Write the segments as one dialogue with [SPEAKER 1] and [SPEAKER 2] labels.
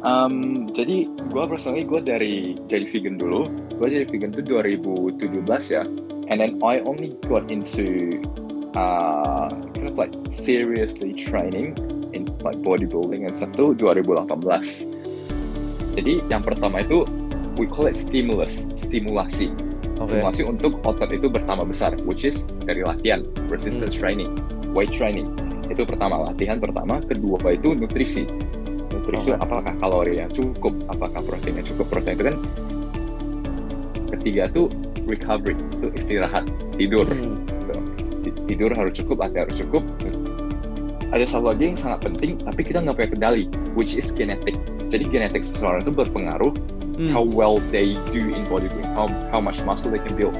[SPEAKER 1] Um, jadi gue personally gue dari jadi vegan dulu. Gue jadi vegan tuh 2017 ya. And then I only got into uh, kind of like seriously training in like bodybuilding and stuff tuh 2018. Jadi yang pertama itu we call it stimulus, stimulasi.
[SPEAKER 2] Oke.
[SPEAKER 1] Stimulasi untuk otot itu bertambah besar, which is dari latihan, resistance training, weight training. Itu pertama latihan pertama, kedua itu nutrisi.
[SPEAKER 2] Oke.
[SPEAKER 1] apakah kalori yang cukup, apakah proteinnya cukup, protein itu kan. Ketiga tuh recovery, itu istirahat, tidur.
[SPEAKER 2] Hmm.
[SPEAKER 1] Ti- Tidur harus cukup, latihan harus cukup. Ada satu lagi yang sangat penting, tapi kita nggak punya kendali, which is genetic. Jadi genetik seseorang itu berpengaruh
[SPEAKER 2] Hmm.
[SPEAKER 1] how well they do in bodybuilding, how how much muscle they can build.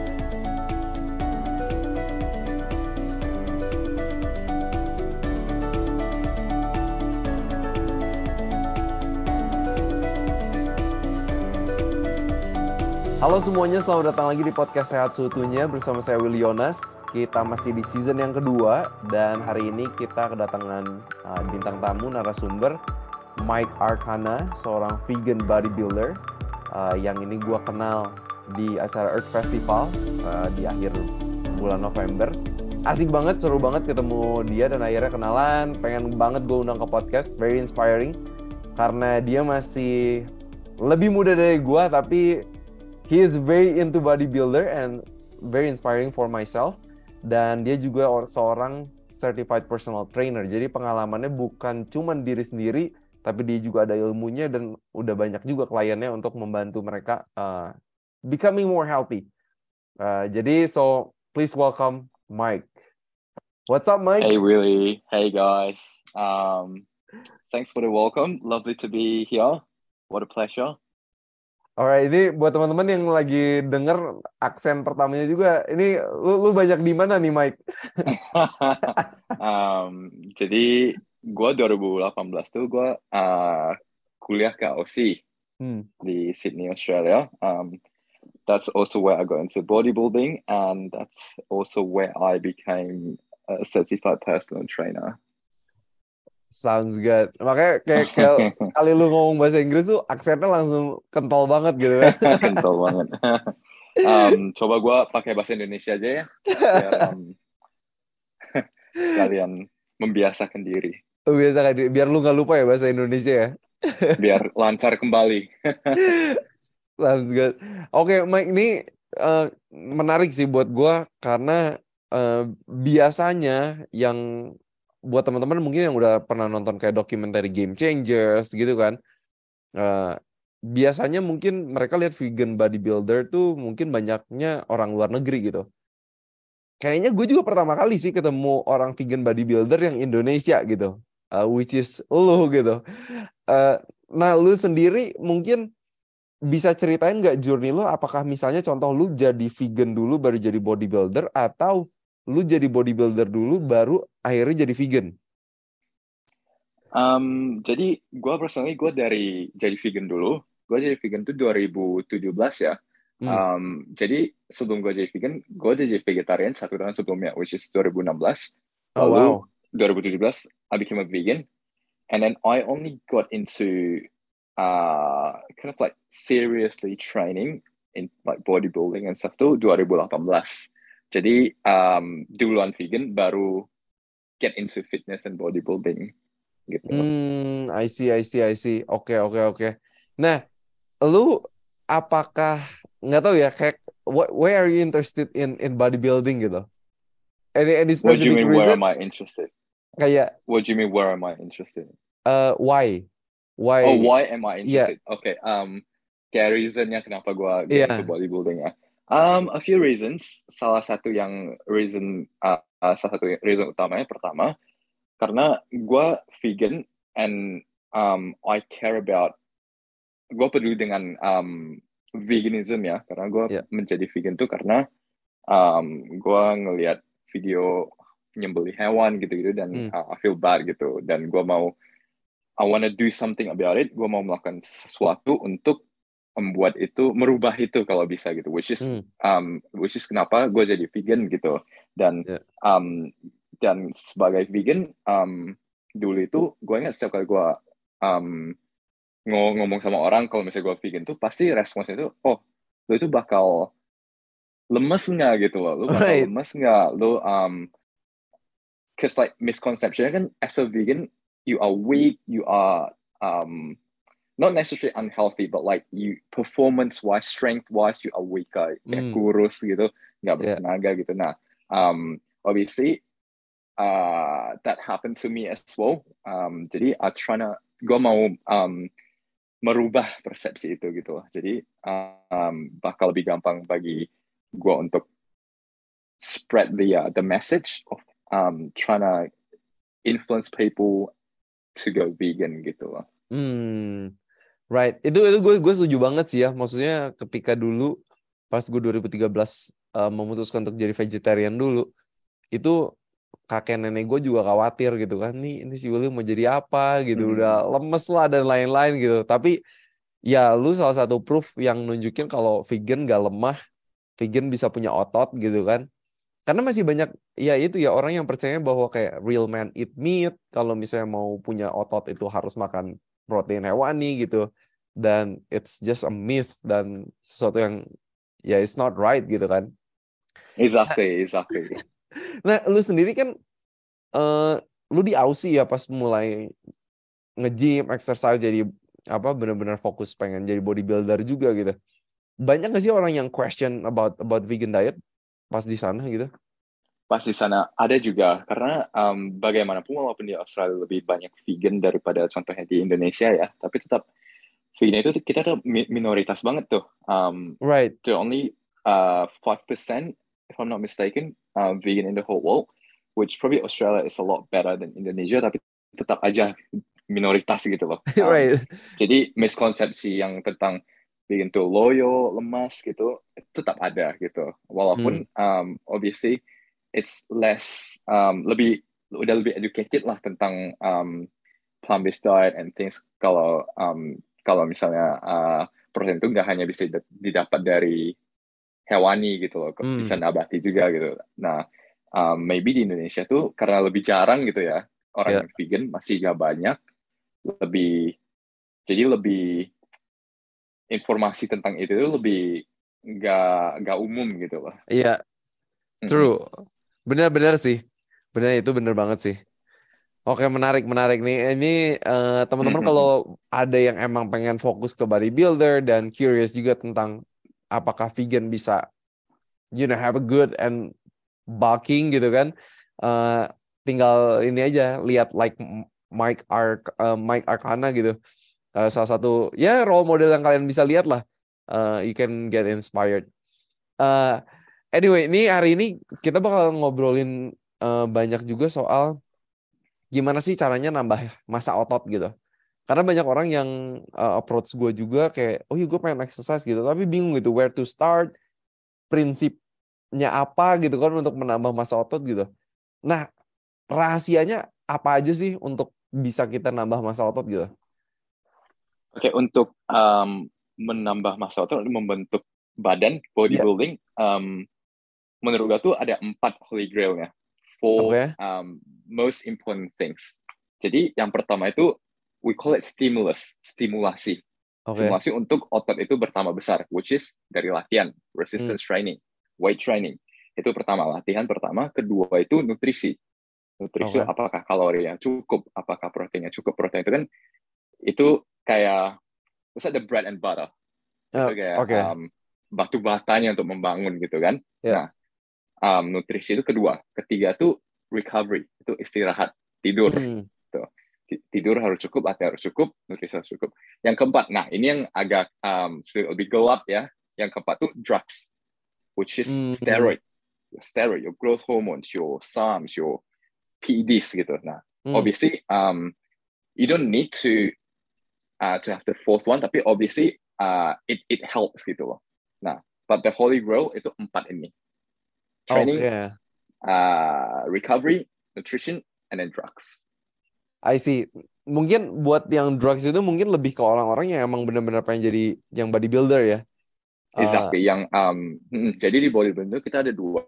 [SPEAKER 2] Halo semuanya, selamat datang lagi di podcast Sehat Seutuhnya bersama saya Will Yonas. Kita masih di season yang kedua dan hari ini kita kedatangan uh, bintang tamu narasumber Mike Arkana, seorang vegan bodybuilder uh, yang ini gua kenal di acara Earth Festival uh, di akhir bulan November. Asik banget, seru banget ketemu dia dan akhirnya kenalan. Pengen banget gue undang ke podcast, very inspiring karena dia masih lebih muda dari gua tapi he is very into bodybuilder and very inspiring for myself dan dia juga or- seorang certified personal trainer jadi pengalamannya bukan cuman diri sendiri tapi dia juga ada ilmunya dan udah banyak juga kliennya untuk membantu mereka uh, becoming more healthy Uh, jadi so please welcome Mike what's up Mike
[SPEAKER 1] Hey Willie, hey guys. Um, thanks for the welcome. Lovely to be here. What a pleasure.
[SPEAKER 2] Alright, ini buat teman-teman yang lagi denger aksen pertamanya juga, ini lu, lu banyak di mana nih, Mike?
[SPEAKER 1] um, jadi gue 2018 tuh gue uh, kuliah ke Aussie
[SPEAKER 2] Hmm.
[SPEAKER 1] di Sydney, Australia. Um, that's also where I got into bodybuilding, and that's also where I became a certified personal trainer.
[SPEAKER 2] Sounds good. Makanya kayak, kayak sekali lu ngomong bahasa Inggris tuh aksennya langsung kental banget gitu kan.
[SPEAKER 1] Kental banget. um, coba gue pakai bahasa Indonesia aja ya, biar um, sekalian membiasakan diri,
[SPEAKER 2] Biasa kan, biar lu nggak lupa ya bahasa Indonesia ya.
[SPEAKER 1] biar lancar kembali.
[SPEAKER 2] Sounds good. Oke, Mike, ini eh, menarik sih buat gua karena eh, biasanya yang buat teman-teman mungkin yang udah pernah nonton kayak dokumenter Game Changers gitu kan. eh, biasanya mungkin mereka lihat vegan bodybuilder tuh mungkin banyaknya orang luar negeri gitu. Kayaknya gue juga pertama kali sih ketemu orang vegan bodybuilder yang Indonesia gitu. eh, which is lu gitu. Eh, nah, lu sendiri mungkin bisa ceritain nggak journey lo apakah misalnya contoh lu jadi vegan dulu baru jadi bodybuilder atau lu jadi bodybuilder dulu baru akhirnya jadi vegan
[SPEAKER 1] Um, jadi gue personally gue dari jadi vegan dulu. Gue jadi vegan tuh 2017 ya.
[SPEAKER 2] Hmm.
[SPEAKER 1] Um, jadi sebelum gue jadi vegan, gue jadi vegetarian satu tahun sebelumnya, which is 2016.
[SPEAKER 2] oh
[SPEAKER 1] Lalu
[SPEAKER 2] wow
[SPEAKER 1] 2017, I became a vegan, and then I only got into uh, kind of like seriously training in like bodybuilding and stuff tuh 2018. Jadi um, duluan vegan, baru get into fitness and bodybuilding gitu.
[SPEAKER 2] hmm I see I see I see oke oke oke nah lu apakah nggak tahu ya kayak what, why are you interested in in bodybuilding gitu any any
[SPEAKER 1] What do you
[SPEAKER 2] specific
[SPEAKER 1] mean? Where
[SPEAKER 2] reason
[SPEAKER 1] am I interested?
[SPEAKER 2] kayak
[SPEAKER 1] What do you mean? Where am I interested?
[SPEAKER 2] uh, why why
[SPEAKER 1] Oh, why am I
[SPEAKER 2] Yeah.
[SPEAKER 1] interested? Okay. Um, kayak reasonnya kenapa gue
[SPEAKER 2] Yeah.
[SPEAKER 1] into bodybuilding ya? Um, a few reasons. Salah satu yang reason, uh, uh, salah satu reason utamanya pertama, karena gue vegan and um, I care about, gue peduli dengan um, veganism ya, karena gue
[SPEAKER 2] Yeah.
[SPEAKER 1] menjadi vegan tuh karena um, gue ngelihat video nyembeli hewan gitu-gitu dan
[SPEAKER 2] Hmm.
[SPEAKER 1] uh, I feel bad gitu dan gue mau I wanna do something about it gue mau melakukan sesuatu untuk membuat itu merubah itu kalau bisa gitu which is
[SPEAKER 2] Hmm.
[SPEAKER 1] um, which is kenapa gue jadi vegan gitu dan
[SPEAKER 2] Yeah.
[SPEAKER 1] um, dan sebagai vegan um, dulu itu gue ingat setiap kali gue um, ngomong sama orang kalau misalnya gue vegan tuh pasti responsnya itu oh lo itu bakal lemes nggak gitu loh lo bakal
[SPEAKER 2] Right.
[SPEAKER 1] lemes nggak lo um cause like misconception kan as a vegan you are weak you are um not necessarily unhealthy but like you performance wise strength wise you are weaker. Kayak
[SPEAKER 2] Hmm.
[SPEAKER 1] kurus gitu nggak
[SPEAKER 2] Yeah.
[SPEAKER 1] bertenaga gitu. Nah um obviously uh that happened to me as well. Um jadi I trying to gue mau um merubah persepsi itu gitu. Jadi um bakal lebih gampang bagi gue untuk spread the uh, the message of um trying to influence people to go vegan gitu. Loh
[SPEAKER 2] Hmm, right. Itu itu gue gue setuju banget sih ya. Maksudnya ketika dulu pas gue 2013 eh, memutuskan untuk jadi vegetarian dulu, itu kakek nenek gue juga khawatir gitu kan. Nih ini si Willy mau jadi apa gitu,
[SPEAKER 1] Hmm.
[SPEAKER 2] udah lemes lah dan lain-lain gitu. Tapi ya lu salah satu proof yang nunjukin kalau vegan gak lemah, vegan bisa punya otot gitu kan. Karena masih banyak ya itu ya orang yang percaya bahwa kayak real man eat meat, kalau misalnya mau punya otot itu harus makan protein hewani gitu. Dan it's just a myth dan sesuatu yang ya it's not right gitu kan.
[SPEAKER 1] Exactly exactly.
[SPEAKER 2] Nah lu sendiri kan eh lu di Aussie ya pas mulai nge-gym exercise jadi apa benar-benar fokus pengen jadi bodybuilder juga gitu. Banyak gak sih orang yang question about about vegan diet pas di sana gitu
[SPEAKER 1] pas di sana ada juga. Karena um, bagaimanapun walaupun di Australia lebih banyak vegan daripada contohnya di Indonesia ya tapi tetap vegan itu kita tuh mi- minoritas banget tuh. Um,
[SPEAKER 2] right.
[SPEAKER 1] the only uh five percent if I'm not mistaken uh, vegan in the whole world which probably Australia is a lot better than Indonesia tapi tetap aja minoritas gitu loh. Um,
[SPEAKER 2] right.
[SPEAKER 1] jadi miskonsepsi yang tentang vegan tuh loyo lemas gitu tetap ada gitu. Walaupun um, obviously it's less um, lebih udah lebih educated lah tentang um, plant based diet and things kalau um, kalau misalnya uh, protein itu nggak hanya bisa did- didapat dari hewani gitu loh
[SPEAKER 2] Hmm.
[SPEAKER 1] bisa nabati juga gitu nah um, maybe di Indonesia tuh karena lebih jarang gitu ya orang
[SPEAKER 2] Yeah.
[SPEAKER 1] yang vegan masih nggak banyak lebih jadi lebih informasi tentang itu tuh lebih nggak nggak umum gitu loh
[SPEAKER 2] iya
[SPEAKER 1] Mm-mm.
[SPEAKER 2] True. Benar-benar sih. Benar itu benar banget sih. Oke, menarik, menarik nih. Ini eh, teman-teman kalau ada yang emang pengen fokus ke bodybuilder dan curious juga tentang apakah vegan bisa you know have a good and bulking gitu kan. eh, tinggal ini aja lihat like Mike Ark eh, Mike Arcana gitu. Eh, salah satu ya role model yang kalian bisa lihat lah. Eh, you can get inspired. Eh, Anyway, ini hari ini kita bakal ngobrolin eh, banyak juga soal gimana sih caranya nambah masa otot gitu. Karena banyak orang yang eh, approach gue juga kayak, oh iya gue pengen exercise gitu, tapi bingung gitu where to start, prinsipnya apa gitu kan untuk menambah masa otot gitu. Nah, rahasianya apa aja sih untuk bisa kita nambah masa otot gitu?
[SPEAKER 1] Oke, untuk um, menambah masa otot, membentuk badan, bodybuilding, um, menurut gue tuh ada empat holy grailnya. For
[SPEAKER 2] Oke.
[SPEAKER 1] um, most important things. Jadi yang pertama itu, we call it stimulus, stimulasi.
[SPEAKER 2] Oke.
[SPEAKER 1] Stimulasi untuk otot itu bertambah besar, which is dari latihan, resistance training, weight training. Itu pertama, latihan pertama. Kedua itu nutrisi. Nutrisi
[SPEAKER 2] Oke.
[SPEAKER 1] apakah kalori yang cukup, apakah proteinnya cukup. Protein itu kan, itu kayak, it's like the bread and butter. Itu kayak
[SPEAKER 2] Oke.
[SPEAKER 1] um, batu batanya untuk membangun gitu kan.
[SPEAKER 2] Ya.
[SPEAKER 1] Nah, um, nutrisi itu kedua. Ketiga tuh recovery, itu istirahat, tidur.
[SPEAKER 2] Hmm,
[SPEAKER 1] Ti- Tidur harus cukup, latihan harus cukup, nutrisi harus cukup. Yang keempat, nah ini yang agak um, lebih gelap ya. Yang keempat tuh drugs, which is
[SPEAKER 2] Hmm.
[SPEAKER 1] steroid. Your steroid, your growth hormones, your SARMs, your PEDs gitu. Nah,
[SPEAKER 2] hmm.
[SPEAKER 1] obviously um, you don't need to uh, to have the fourth one tapi obviously uh, it it helps gitu loh nah but the holy grail itu empat ini training
[SPEAKER 2] Oke.
[SPEAKER 1] uh, recovery nutrition and then drugs
[SPEAKER 2] I see. Mungkin buat yang drugs itu mungkin lebih ke orang-orang yang emang benar-benar pengen jadi yang bodybuilder ya. Uh,
[SPEAKER 1] exactly yang um, mm, jadi di bodybuilding itu kita ada dua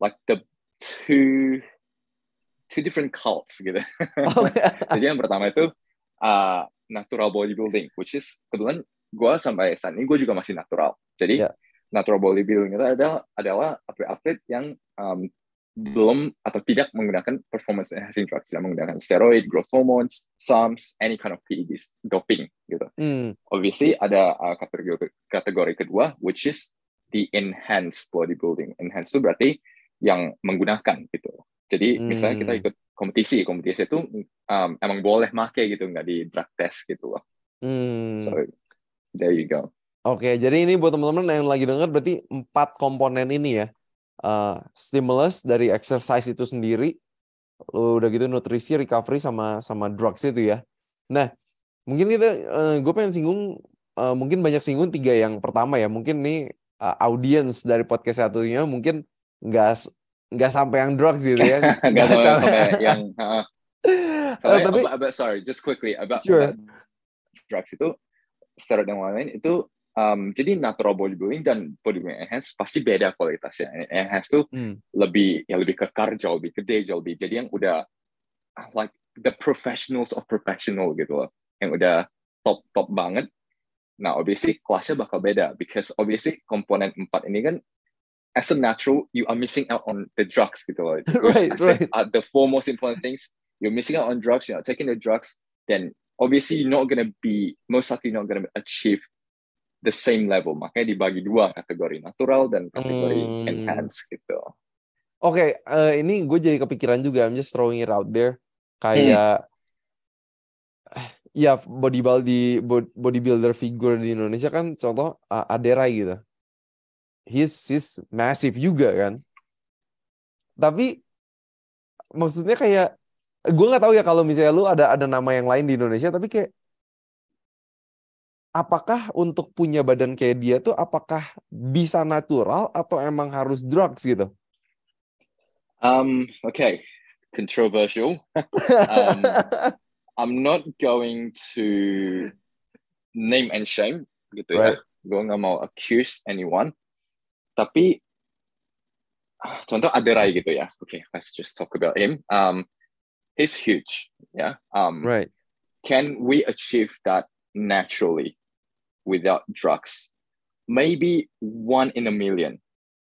[SPEAKER 1] like the two two different cults gitu
[SPEAKER 2] oke.
[SPEAKER 1] jadi yang pertama itu uh, natural bodybuilding, which is kebetulan gue sampai saat ini gue juga masih natural. Jadi
[SPEAKER 2] Yeah.
[SPEAKER 1] Natural bodybuilding itu adalah adalah atlet-atlet yang um, belum atau tidak menggunakan performance enhancing drugs, yang menggunakan steroid, growth hormones, SARMs, any kind of PEDs, doping gitu.
[SPEAKER 2] Hmm.
[SPEAKER 1] Obviously ada uh, kategori kategori kedua, which is the enhanced bodybuilding. Enhanced itu berarti yang menggunakan gitu. Jadi misalnya kita
[SPEAKER 2] Hmm.
[SPEAKER 1] ikut kompetisi, kompetisi itu um, emang boleh make gitu, nggak di drug test gitu loh.
[SPEAKER 2] Hmm.
[SPEAKER 1] So there you go.
[SPEAKER 2] Oke, jadi ini buat teman-teman yang lagi denger berarti empat komponen ini ya. Uh, stimulus dari exercise itu sendiri, lalu udah gitu nutrisi, recovery sama sama drugs itu ya. Nah, mungkin kita gue pengen singgung uh, mungkin banyak singgung tiga yang pertama ya. Mungkin nih uh, audience dari podcast satunya mungkin nggak nggak sampai yang drugs gitu ya.
[SPEAKER 1] Nggak sampai yang uh,
[SPEAKER 2] Eh, tapi
[SPEAKER 1] about, about- sorry, just quickly about,
[SPEAKER 2] Sure.
[SPEAKER 1] about drugs itu steroid yang lain itu um, jadi natural bodybuilding dan bodybuilding enhance pasti beda kualitasnya. Enhance tuh
[SPEAKER 2] Hmm.
[SPEAKER 1] lebih ya lebih kekar jauh lebih gede jauh lebih jadi yang udah ah, like the professionals of professional gitu loh yang udah top top banget. Nah obviously kelasnya bakal beda because obviously komponen empat ini kan as a natural you are missing out on the drugs gitu loh.
[SPEAKER 2] Right,
[SPEAKER 1] I said,
[SPEAKER 2] right.
[SPEAKER 1] uh, the four most important things you're missing out on drugs, you're not taking the drugs, then obviously you're not gonna be most likely not gonna achieve the same level. Makanya dibagi dua kategori natural dan kategori
[SPEAKER 2] Hmm.
[SPEAKER 1] enhanced gitu.
[SPEAKER 2] Oke, eh, ini gue jadi kepikiran juga. I'm just throwing it out there. Kayak, ya bodybuilder bodybuilder figure di Indonesia kan contoh uh, Aderai gitu. He's he's massive juga kan. Tapi maksudnya kayak gue nggak tahu ya kalau misalnya lu ada ada nama yang lain di Indonesia, tapi kayak apakah untuk punya badan kayak dia tuh apakah bisa natural atau emang harus drugs gitu?
[SPEAKER 1] Um, okay, controversial. Um, I'm not going to name and shame gitu
[SPEAKER 2] Right.
[SPEAKER 1] ya. Gue nggak mau accuse anyone. Tapi ah, contoh Aderai gitu ya. Okay, let's just talk about him. Um, he's huge, ya. Um,
[SPEAKER 2] right.
[SPEAKER 1] can we achieve that naturally without drugs? Maybe one in a million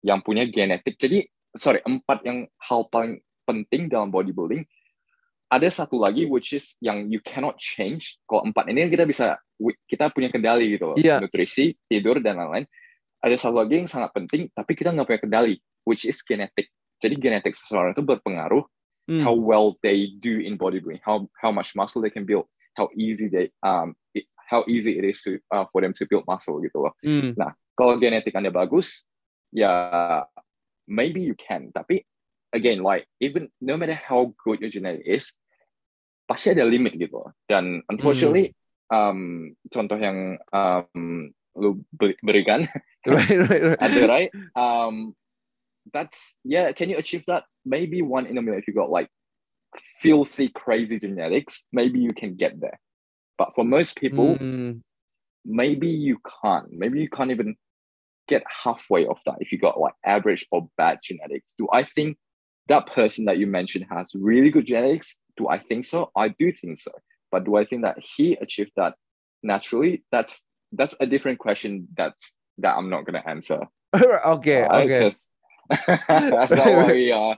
[SPEAKER 1] yang punya genetik. Jadi, sorry, empat yang hal paling penting dalam bodybuilding. Ada satu lagi which is yang you cannot change. Kalau empat ini kita bisa kita punya kendali gitu loh.
[SPEAKER 2] Iya.
[SPEAKER 1] Nutrisi, tidur dan lain-lain. Ada satu lagi yang sangat penting tapi kita nggak punya kendali, which is genetik. Jadi genetik seseorang itu berpengaruh
[SPEAKER 2] Hmm.
[SPEAKER 1] how well they do in bodybuilding, how how much muscle they can build, how easy they um how easy it is to uh, for them to build muscle gitu loh.
[SPEAKER 2] Hmm.
[SPEAKER 1] Kalau genetik anda bagus, ya maybe you can. Tapi again, like even no matter how good your genetic is, pasti ada limit gitu loh. Dan unfortunately, um, contoh yang um, lu beri- berikan
[SPEAKER 2] right, right, right.
[SPEAKER 1] ada right um that's yeah can you achieve that maybe one in a million if you got like filthy crazy genetics maybe you can get there but for most people
[SPEAKER 2] Hmm.
[SPEAKER 1] maybe you can't. Maybe you can't even get halfway of that if you got like average or bad genetics. Do i think that person that you mentioned has really good genetics? Do i think so? I do think so. But do i think that he achieved that naturally? That's that's a different question that's that i'm not going to answer.
[SPEAKER 2] Okay,
[SPEAKER 1] Alright,
[SPEAKER 2] oke.
[SPEAKER 1] 'cause that's not what we are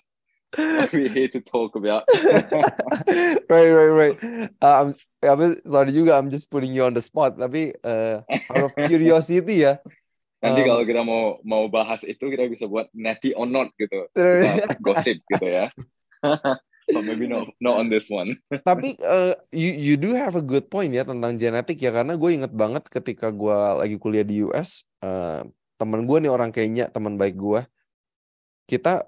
[SPEAKER 1] we're here to talk about
[SPEAKER 2] right, right, right. Uh, I'm, I'm sorry juga, I'm just putting you on the spot. Tapi uh, out of curiosity ya.
[SPEAKER 1] nanti
[SPEAKER 2] Um,
[SPEAKER 1] kalau kita mau mau bahas itu kita bisa buat natty or not gitu kita gosip gitu ya but maybe not not on this one
[SPEAKER 2] Tapi uh, you you do have a good point ya tentang genetik ya karena gue inget banget ketika gue lagi kuliah di US, uh, temen gue nih orang Kenya, teman baik gue, kita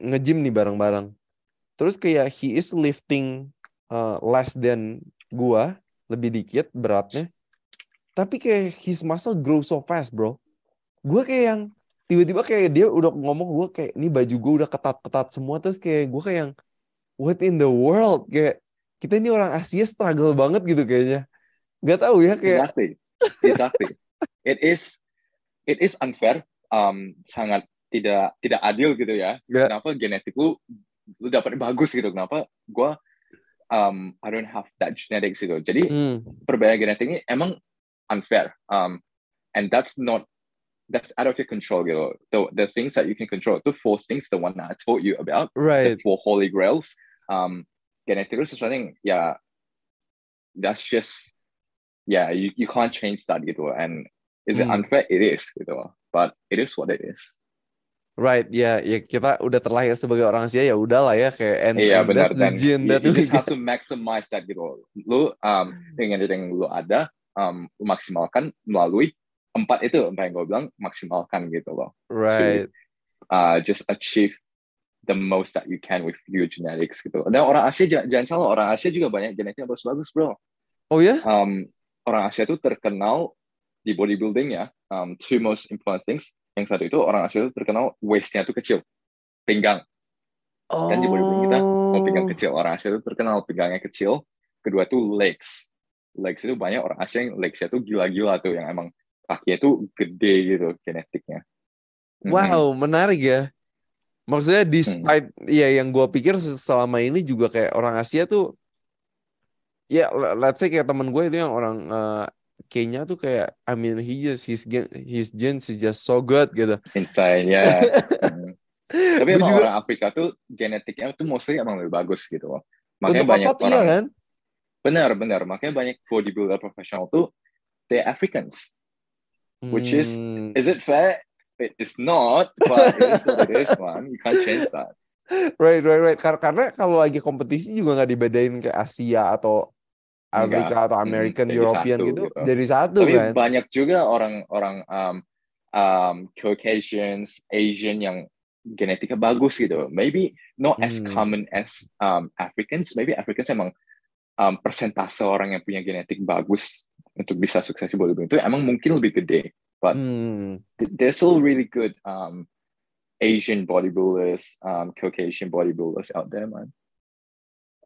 [SPEAKER 2] nge-gym nih bareng-bareng. Terus kayak he is lifting uh, less than gua, lebih dikit beratnya. Tapi kayak his muscle grow so fast, bro. Gue kayak yang tiba-tiba kayak dia udah ngomong gue kayak ini baju gue udah ketat-ketat semua terus kayak gue kayak yang what in the world kayak kita ini orang Asia struggle banget gitu kayaknya. Gak tahu ya kayak
[SPEAKER 1] exactly exactly it is it is unfair um sangat tidak tidak adil gitu ya
[SPEAKER 2] Ya.
[SPEAKER 1] kenapa genetik lu lu dapat bagus gitu kenapa gua um, I don't have that genetics itu. Jadi
[SPEAKER 2] Hmm.
[SPEAKER 1] perbedaan genetik ini emang unfair. Um, and that's not that's out of your control gitu. The, the things that you can control itu four things the one that I told you about
[SPEAKER 2] Right.
[SPEAKER 1] the four holy grails. Um, genetik itu sesuatu yang ya that's just yeah you, you can't change that gitu. And is it
[SPEAKER 2] Hmm.
[SPEAKER 1] unfair? It is gitu. But it is what it is.
[SPEAKER 2] Right, ya, ya kita udah terlahir sebagai orang Asia ya udahlah ya kayak and,
[SPEAKER 1] Iya
[SPEAKER 2] and
[SPEAKER 1] benar
[SPEAKER 2] that's the gene that
[SPEAKER 1] you just have to maximize that gitu. Lu um, dengan yang lu ada um, maksimalkan melalui empat itu empat yang gue bilang maksimalkan gitu loh.
[SPEAKER 2] Right.
[SPEAKER 1] Uh, just achieve the most that you can with your genetics gitu. Dan orang Asia jangan, salah orang Asia juga banyak genetiknya bagus-bagus bro.
[SPEAKER 2] Oh ya?
[SPEAKER 1] Um, orang Asia itu terkenal di bodybuilding ya. Um, two most important things. Yang satu itu orang Asia itu terkenal waist-nya tuh kecil, pinggang.
[SPEAKER 2] Oh.
[SPEAKER 1] kan di bodybuilding kita mau pinggang kecil orang Asia itu terkenal pinggangnya kecil kedua tuh legs legs itu banyak orang Asia yang legsnya tuh gila-gila tuh yang emang kakinya tuh gede gitu genetiknya.
[SPEAKER 2] Wow, menarik ya. Maksudnya
[SPEAKER 1] Hmm.
[SPEAKER 2] despite ya yang gua pikir selama ini juga kayak orang Asia tuh ya le- let's say kayak temen gue itu yang orang eh, Kenya tuh kayak I mean he just his gen- his genes is just so good gitu.
[SPEAKER 1] insane ya Mm. tapi
[SPEAKER 2] Gua
[SPEAKER 1] emang
[SPEAKER 2] juga-
[SPEAKER 1] orang Afrika tuh genetiknya tuh mostly emang lebih bagus gitu loh makanya
[SPEAKER 2] Untuk
[SPEAKER 1] banyak
[SPEAKER 2] otot
[SPEAKER 1] orang
[SPEAKER 2] iya kan?
[SPEAKER 1] benar benar makanya banyak bodybuilder profesional tuh they Africans Which is-
[SPEAKER 2] Hmm.
[SPEAKER 1] is it fair it is not but it is what it is man you can't change that
[SPEAKER 2] Right, right, right. Kar- Karena kalau lagi kompetisi juga nggak dibedain ke Asia atau Afrika atau American,
[SPEAKER 1] jadi
[SPEAKER 2] European
[SPEAKER 1] satu
[SPEAKER 2] gitu.
[SPEAKER 1] gitu.
[SPEAKER 2] Jadi satu
[SPEAKER 1] Tapi
[SPEAKER 2] kan.
[SPEAKER 1] banyak juga orang-orang um, um, Caucasians, Asian yang genetika bagus gitu. Maybe not as
[SPEAKER 2] Hmm.
[SPEAKER 1] common as um, Africans. Maybe Africans emang um, persentase orang yang punya genetik bagus untuk bisa sukses di bodybuilding itu emang mungkin lebih gede. But
[SPEAKER 2] Hmm.
[SPEAKER 1] th- there's still really good um, Asian bodybuilders, um, Caucasian bodybuilders out there, man.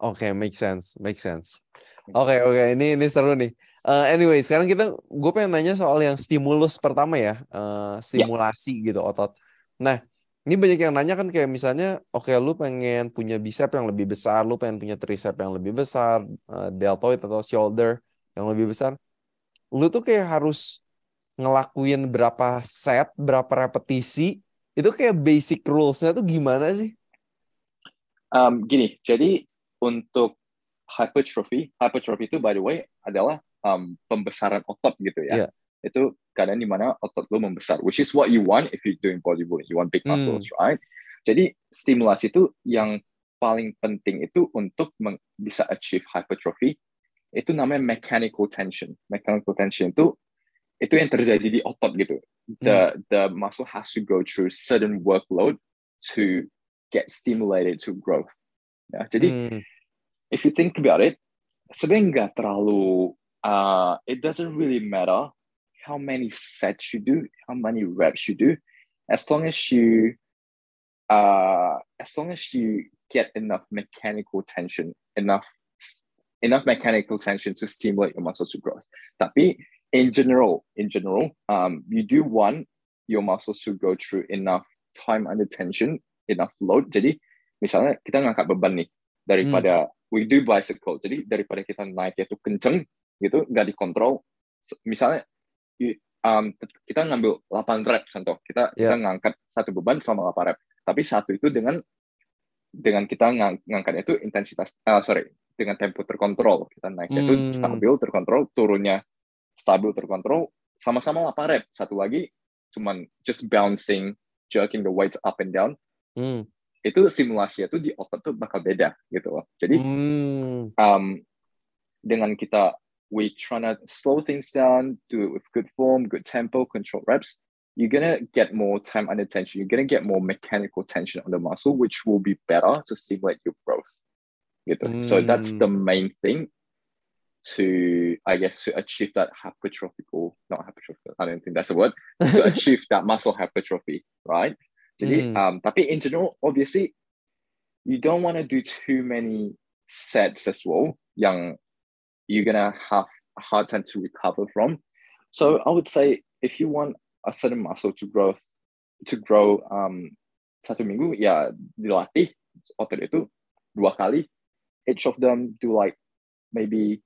[SPEAKER 2] Oke, make sense, make sense. Oke, oke, ini ini seru nih. Eh, anyway, sekarang kita, gue pengen nanya soal yang stimulus pertama ya, eh, stimulasi gitu otot. Nah, ini banyak yang nanya kan kayak misalnya, oke, lu pengen punya bicep yang lebih besar, lu pengen punya tricep yang lebih besar, eh, deltoid atau shoulder yang lebih besar. Lu tuh kayak harus ngelakuin berapa set, berapa repetisi, itu kayak basic rules-nya tuh gimana sih?
[SPEAKER 1] Um, gini, jadi untuk hypertrophy, hypertrophy itu by the way adalah um, pembesaran otot gitu ya.
[SPEAKER 2] Iya.
[SPEAKER 1] Itu keadaan di mana otot lo membesar, which is what you want if you're doing bodybuilding. You want big
[SPEAKER 2] Hmm.
[SPEAKER 1] muscles, right? Jadi stimulasi itu yang paling penting itu untuk meng- bisa achieve hypertrophy itu namanya mechanical tension. Mechanical tension itu itu yang terjadi di otot gitu. The the muscle has to go through certain workload to get stimulated to growth. Ya, jadi
[SPEAKER 2] Hmm.
[SPEAKER 1] If you think about it, sebenarnya nggak terlalu, uh, it doesn't really matter how many sets you do, how many reps you do, as long as you, uh, as long as you get enough mechanical tension, enough, enough mechanical tension to stimulate your muscle to growth. Tapi in general, in general, um, you do want your muscles to go through enough time under tension, enough load. Jadi misalnya kita ngangkat beban nih daripada we do bicycle. Jadi daripada kita naik itu kenceng gitu, nggak dikontrol. Misalnya um, kita ngambil 8 rep contoh, kita kita
[SPEAKER 2] Yeah.
[SPEAKER 1] ngangkat satu beban selama 8 rep. Tapi satu itu dengan dengan kita ngang, ngangkatnya itu intensitas ah, sorry dengan tempo terkontrol kita naiknya itu
[SPEAKER 2] Hmm.
[SPEAKER 1] stabil terkontrol turunnya stabil terkontrol sama-sama 8 rep satu lagi cuman just bouncing jerking the weights up and down
[SPEAKER 2] Hmm.
[SPEAKER 1] Itu simulasinya tuh di otot tuh bakal beda gitu loh jadi
[SPEAKER 2] Hmm.
[SPEAKER 1] um, dengan kita we trying to slow things down do it with good form good tempo control reps you're gonna get more time under tension you're gonna get more mechanical tension on the muscle which will be better to stimulate your growth gitu. so that's
[SPEAKER 2] Hmm.
[SPEAKER 1] the main thing to i guess to achieve that hypertrophical not hypertrophical i don't think that's a word to achieve that muscle hypertrophy right jadi
[SPEAKER 2] Hmm.
[SPEAKER 1] um tapi in general obviously you don't want to do too many sets as well yang you're gonna have a hard time to recover from so i would say if you want a certain muscle to grow to grow um satu minggu ya dilatih otot itu dua kali each of them do like maybe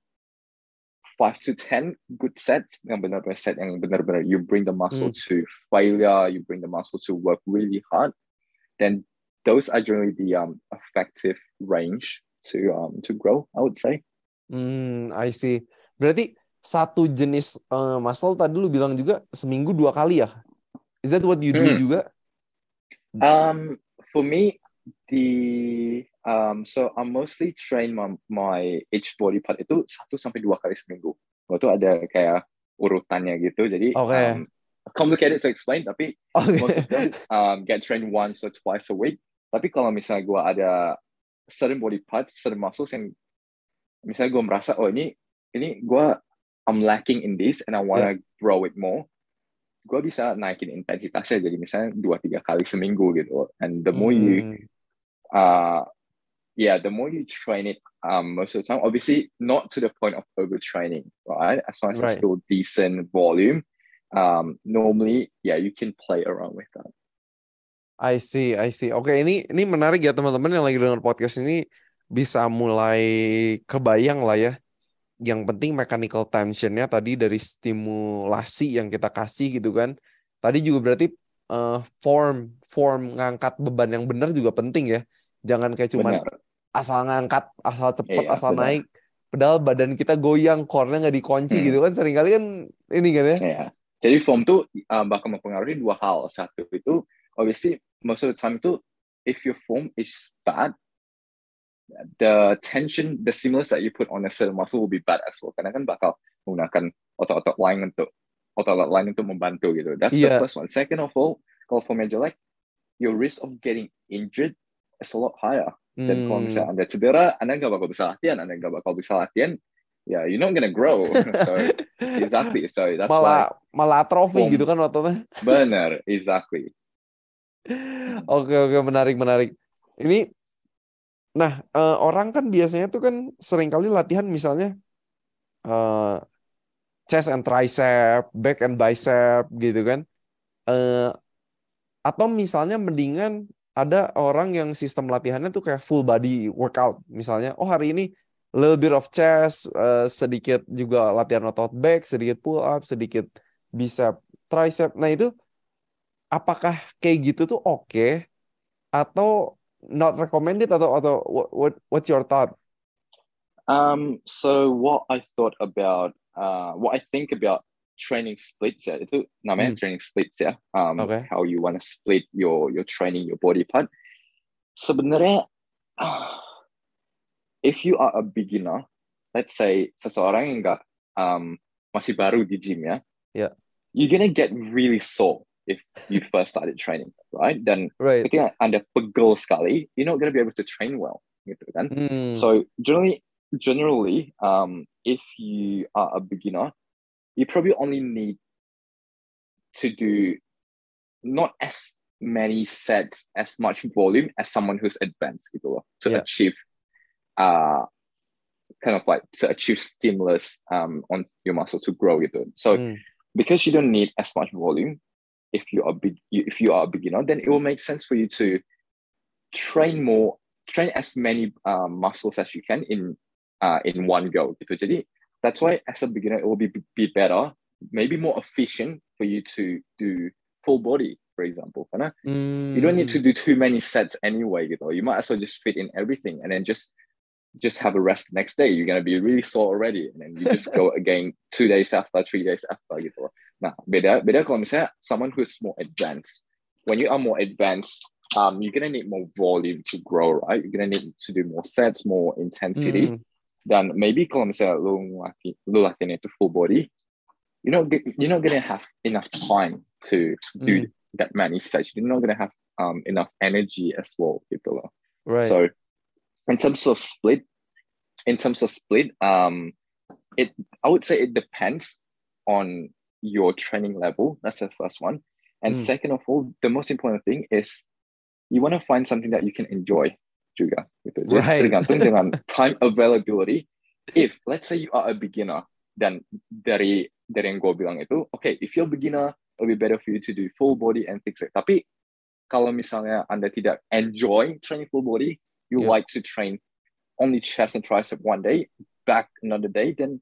[SPEAKER 1] five to ten good sets yang benar-benar set yang benar-benar you bring the muscle
[SPEAKER 2] Hmm.
[SPEAKER 1] to failure, you bring the muscle to work really hard, then those are generally the um effective range to um to grow. I would say.
[SPEAKER 2] Hmm, I see. Berarti satu jenis eh, muscle tadi lu bilang juga seminggu dua kali ya? Is that what you do
[SPEAKER 1] Hmm.
[SPEAKER 2] juga?
[SPEAKER 1] Um, for me, the um, so I mostly train my, my each body part itu satu sampai dua kali seminggu. Waktu ada kayak urutannya gitu, jadi
[SPEAKER 2] Oke.
[SPEAKER 1] um, complicated to explain, tapi
[SPEAKER 2] Oke.
[SPEAKER 1] most of them um, get trained once or twice a week. Tapi kalau misalnya gue ada certain body parts, certain muscles yang misalnya gue merasa oh ini ini gue I'm lacking in this and I wanna grow it more, gue bisa naikin intensitasnya jadi misalnya dua tiga kali seminggu gitu. And the more you
[SPEAKER 2] Hmm,
[SPEAKER 1] uh yeah, the more you train it um most of the time, obviously not to the point of overtraining, right? As long as
[SPEAKER 2] Right.
[SPEAKER 1] it's still decent volume. Um normally, yeah, you can play around with that.
[SPEAKER 2] I see, I see. Oke, ini ini menarik ya teman-teman yang lagi dengar podcast ini bisa mulai kebayang lah ya. Yang penting mechanical tensionnya tadi dari stimulasi yang kita kasih gitu kan. Tadi juga berarti eh, form form ngangkat beban yang benar juga penting ya. Jangan kayak cuman
[SPEAKER 1] Benar.
[SPEAKER 2] Asal ngangkat, asal cepet,
[SPEAKER 1] Iya,
[SPEAKER 2] asal
[SPEAKER 1] benar.
[SPEAKER 2] naik. Padahal badan kita goyang, core-nya nggak dikunci
[SPEAKER 1] Hmm.
[SPEAKER 2] gitu kan. Seringkali kan ini kan ya.
[SPEAKER 1] Ya. Jadi form tuh uh, bakal mempengaruhi dua hal. Satu itu obviously most of the time itu if your form is bad, the tension, the stimulus that you put on a certain muscle will be bad as well. Karena kan bakal menggunakan otot-otot lain untuk otot-otot lain untuk membantu gitu. That's
[SPEAKER 2] Iya.
[SPEAKER 1] the first one. Second of all, kalau formnya jelek, your risk of getting injured is a lot higher. Dan kalau
[SPEAKER 2] Hmm,
[SPEAKER 1] misalnya anda cedera, anda nggak bakal bisa latihan, anda nggak bakal bisa latihan, ya you're not gonna grow. so exactly. So that's why
[SPEAKER 2] malah malah atrofi gitu kan ototnya.
[SPEAKER 1] benar, exactly.
[SPEAKER 2] Oke oke menarik menarik. Ini, nah eh, orang kan biasanya tuh kan sering kali latihan misalnya eh, chest and tricep, back and bicep gitu kan. Eh, atau misalnya mendingan ada orang yang sistem latihannya tuh kayak full body workout. Misalnya, oh hari ini little bit of chest, eh, sedikit juga latihan otot back, sedikit pull up, sedikit bicep, tricep. Nah itu apakah kayak gitu tuh oke atau not recommended atau atau what what's your thought?
[SPEAKER 1] Um, so what I thought about, uh, what I think about training splits ya, itu namanya
[SPEAKER 2] Hmm.
[SPEAKER 1] training splits ya. Um,
[SPEAKER 2] Okay.
[SPEAKER 1] how you want to split your your training, your body part. Sebenarnya, if you are a beginner, let's say seseorang yang nggak um, masih baru di gym ya,
[SPEAKER 2] Yeah.
[SPEAKER 1] you're gonna get really sore if you first started training, right? Dan
[SPEAKER 2] Right.
[SPEAKER 1] ketika anda pegel sekali, you're not gonna be able to train well, gitu kan?
[SPEAKER 2] Hmm.
[SPEAKER 1] So generally, generally, um, if you are a beginner, you probably only need to do not as many sets, as much volume as someone who's advanced gitu loh, to
[SPEAKER 2] Yeah.
[SPEAKER 1] achieve, uh, kind of like to achieve stimulus um on your muscle to grow gitu. So
[SPEAKER 2] Hmm.
[SPEAKER 1] because you don't need as much volume, if you are big, if you are a beginner, then it will make sense for you to train more, train as many um, muscles as you can in uh, in one go. Gitu. Jadi that's why as a beginner it will be be better, maybe more efficient for you to do full body, for example. Karena you don't need to
[SPEAKER 2] Hmm.
[SPEAKER 1] do too many sets anyway. Gitu. You might as well just fit in everything and then just just have a rest next day. You're gonna be really sore already, and then you just go again two days after, three days after you gitu. Nah, beda beda kalau misalnya someone who's more advanced. When you are more advanced, um, you're gonna need more volume to grow, right? You're gonna need to do more sets, more intensity.
[SPEAKER 2] Hmm.
[SPEAKER 1] Dan maybe kalau misalnya lu latihan, lu latihan itu full body, you're not you're not gonna have enough time to do that many sets. You're not gonna have um enough energy as well, gitu loh.
[SPEAKER 2] Right.
[SPEAKER 1] So in terms of split, in terms of split, um, it I would say it depends on your training level. That's the first one. And
[SPEAKER 2] Hmm.
[SPEAKER 1] second of all, the most important thing is you want to find something that you can enjoy juga. Gitu. Jadi
[SPEAKER 2] Right.
[SPEAKER 1] tergantung dengan time availability. If let's say you are a beginner, dan dari dari yang gue bilang itu, okay, if you're a beginner, it'll be better for you to do full body and fix it. Tapi kalau misalnya anda tidak enjoy training full body, you
[SPEAKER 2] Yeah.
[SPEAKER 1] like to train only chest and tricep one day, back another day, then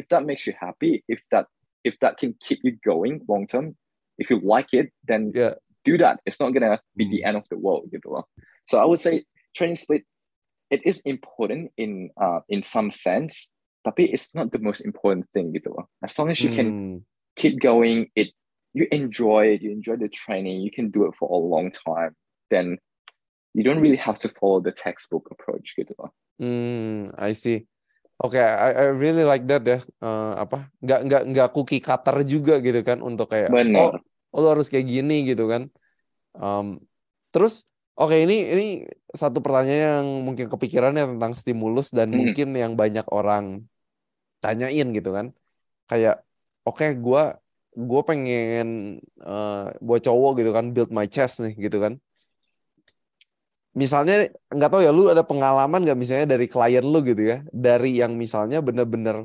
[SPEAKER 1] if that makes you happy, if that if that can keep you going long term, if you like it, then
[SPEAKER 2] Yeah.
[SPEAKER 1] do that. It's not gonna be the
[SPEAKER 2] Hmm.
[SPEAKER 1] end of the world, gitu loh. So I would say training split, it is important in uh in some sense, tapi it's not the most important thing, gitu loh. As long as you can
[SPEAKER 2] Hmm.
[SPEAKER 1] keep going, it you enjoy it, you enjoy the training, you can do it for a long time, then you don't really have to follow the textbook approach, gitu loh.
[SPEAKER 2] Hmm, I see. Oke, I, I really like that ya. Eh, apa? Nggak nggak nggak cookie cutter juga gitu kan untuk kayak oh,
[SPEAKER 1] Benar.
[SPEAKER 2] oh lo harus kayak gini gitu kan. Um, terus oke ini ini satu pertanyaan yang mungkin kepikirannya tentang stimulus dan
[SPEAKER 1] Mhm.
[SPEAKER 2] mungkin yang banyak orang tanyain gitu kan. Kayak oke gua gue pengen eh, buat cowok gitu kan build my chest nih gitu kan. Misalnya nggak tahu ya lu ada pengalaman nggak misalnya dari klien lu gitu ya dari yang misalnya bener-bener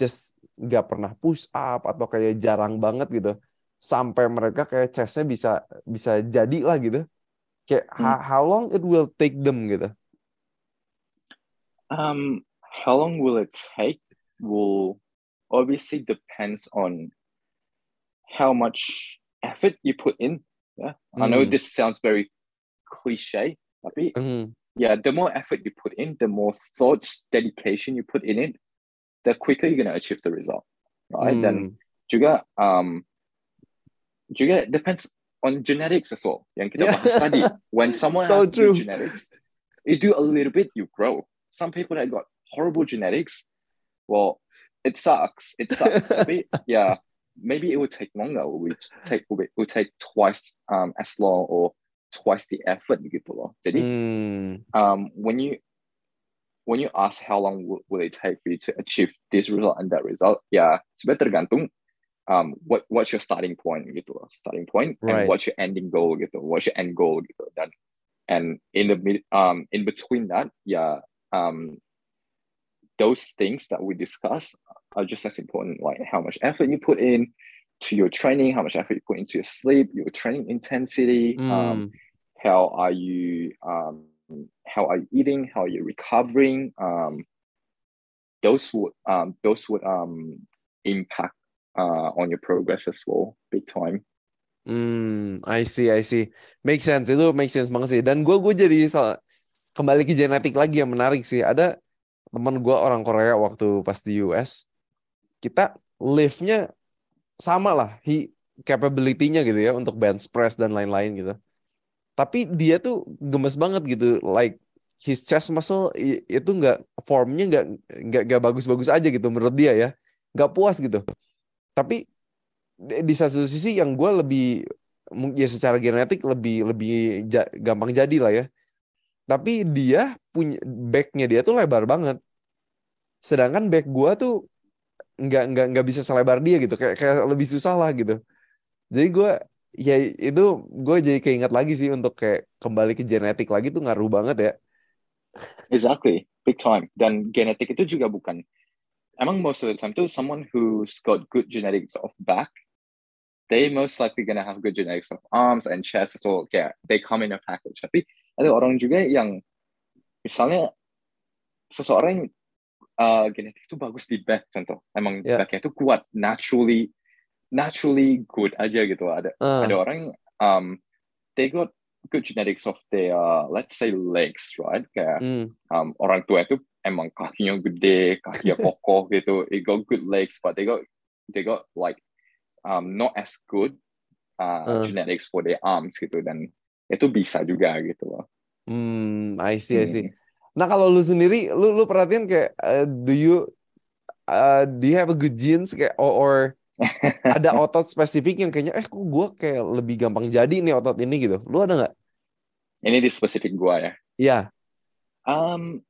[SPEAKER 2] just nggak pernah push up atau kayak jarang banget gitu sampai mereka kayak chestnya bisa bisa jadi lah gitu kayak
[SPEAKER 1] Hmm.
[SPEAKER 2] how, how long it will take them gitu
[SPEAKER 1] Um, how long will it take? Will obviously depends on how much effort you put in. Yeah, I know
[SPEAKER 2] Hmm.
[SPEAKER 1] this sounds very cliche, tapi
[SPEAKER 2] Mhm.
[SPEAKER 1] yeah, the more effort you put in, the more thoughts, dedication you put in it, the quicker you're gonna achieve the result, right? Then
[SPEAKER 2] Hmm.
[SPEAKER 1] juga um, juga depends on genetics as well. Yang kita
[SPEAKER 2] Yeah.
[SPEAKER 1] bahas tadi, when someone
[SPEAKER 2] So
[SPEAKER 1] has
[SPEAKER 2] true.
[SPEAKER 1] good genetics, you do a little bit, you grow. Some people that got horrible genetics, well, it sucks. It sucks. Tapi, yeah, maybe it would take longer. It would take it would take twice um as long or twice the effort gitu loh. Jadi
[SPEAKER 2] Hmm.
[SPEAKER 1] um, when you when you ask how long will, will it take for you to achieve this result and that result, ya sebenarnya tergantung um, what what's your starting point gitu loh, starting point
[SPEAKER 2] Right.
[SPEAKER 1] and what's your ending goal gitu, what's your end goal gitu dan and in the mid um in between that, yeah, um, those things that we discuss are just as important, like how much effort you put in to your training, how much effort you put into your sleep, your training intensity,
[SPEAKER 2] Hmm.
[SPEAKER 1] um, how are you um how are you eating how are you recovering um those would um those would um impact uh on your progress as well big time
[SPEAKER 2] Hmm, I see, I see. Make sense, itu make sense banget sih. Dan gue gue jadi kembali ke genetik lagi yang menarik sih. Ada teman gue orang Korea waktu pas di US, kita liftnya sama lah, he capability-nya gitu ya untuk bench press dan lain-lain gitu. Tapi dia tuh gemes banget gitu, like his chest muscle itu nggak formnya nggak nggak bagus-bagus aja gitu menurut dia ya, nggak puas gitu. Tapi di satu sisi yang gue lebih ya secara genetik lebih lebih ja- gampang jadi lah ya. Tapi dia punya backnya dia tuh lebar banget. Sedangkan back gue tuh nggak nggak nggak bisa selebar dia gitu. Kayak kayak lebih susah lah gitu. Jadi gue ya itu gue jadi keinget lagi sih untuk kayak kembali ke genetik lagi tuh ngaruh banget ya.
[SPEAKER 1] Exactly. Big time. Dan genetik itu juga bukan emang most of the time tuh someone who's got good genetics of back they most likely gonna have good genetics of arms and chest as well. Kayak they come in a package. Tapi ada orang juga yang misalnya seseorang uh, genetik itu bagus di back contoh. Emang
[SPEAKER 2] Ya.
[SPEAKER 1] backnya itu kuat naturally naturally good aja gitu. Ada
[SPEAKER 2] Eh,
[SPEAKER 1] ada orang um they got good genetics of their let's say legs right? Kayak
[SPEAKER 2] hmm,
[SPEAKER 1] um, orang tua itu emang kakinya gede, kakinya kokoh gitu. They got good legs, but they got they got like um, not as good uh,
[SPEAKER 2] Uh.
[SPEAKER 1] genetics for their arms gitu dan itu bisa juga gitu loh.
[SPEAKER 2] hmm, I see, I see.
[SPEAKER 1] Hmm.
[SPEAKER 2] Nah kalau lu sendiri, lu lu perhatiin kayak uh, do you uh, do you have a good genes kayak or, or ada otot spesifik yang kayaknya eh kok gue kayak lebih gampang jadi nih otot ini gitu. Lu ada nggak?
[SPEAKER 1] Ini di spesifik gua ya.
[SPEAKER 2] Iya.
[SPEAKER 1] Um,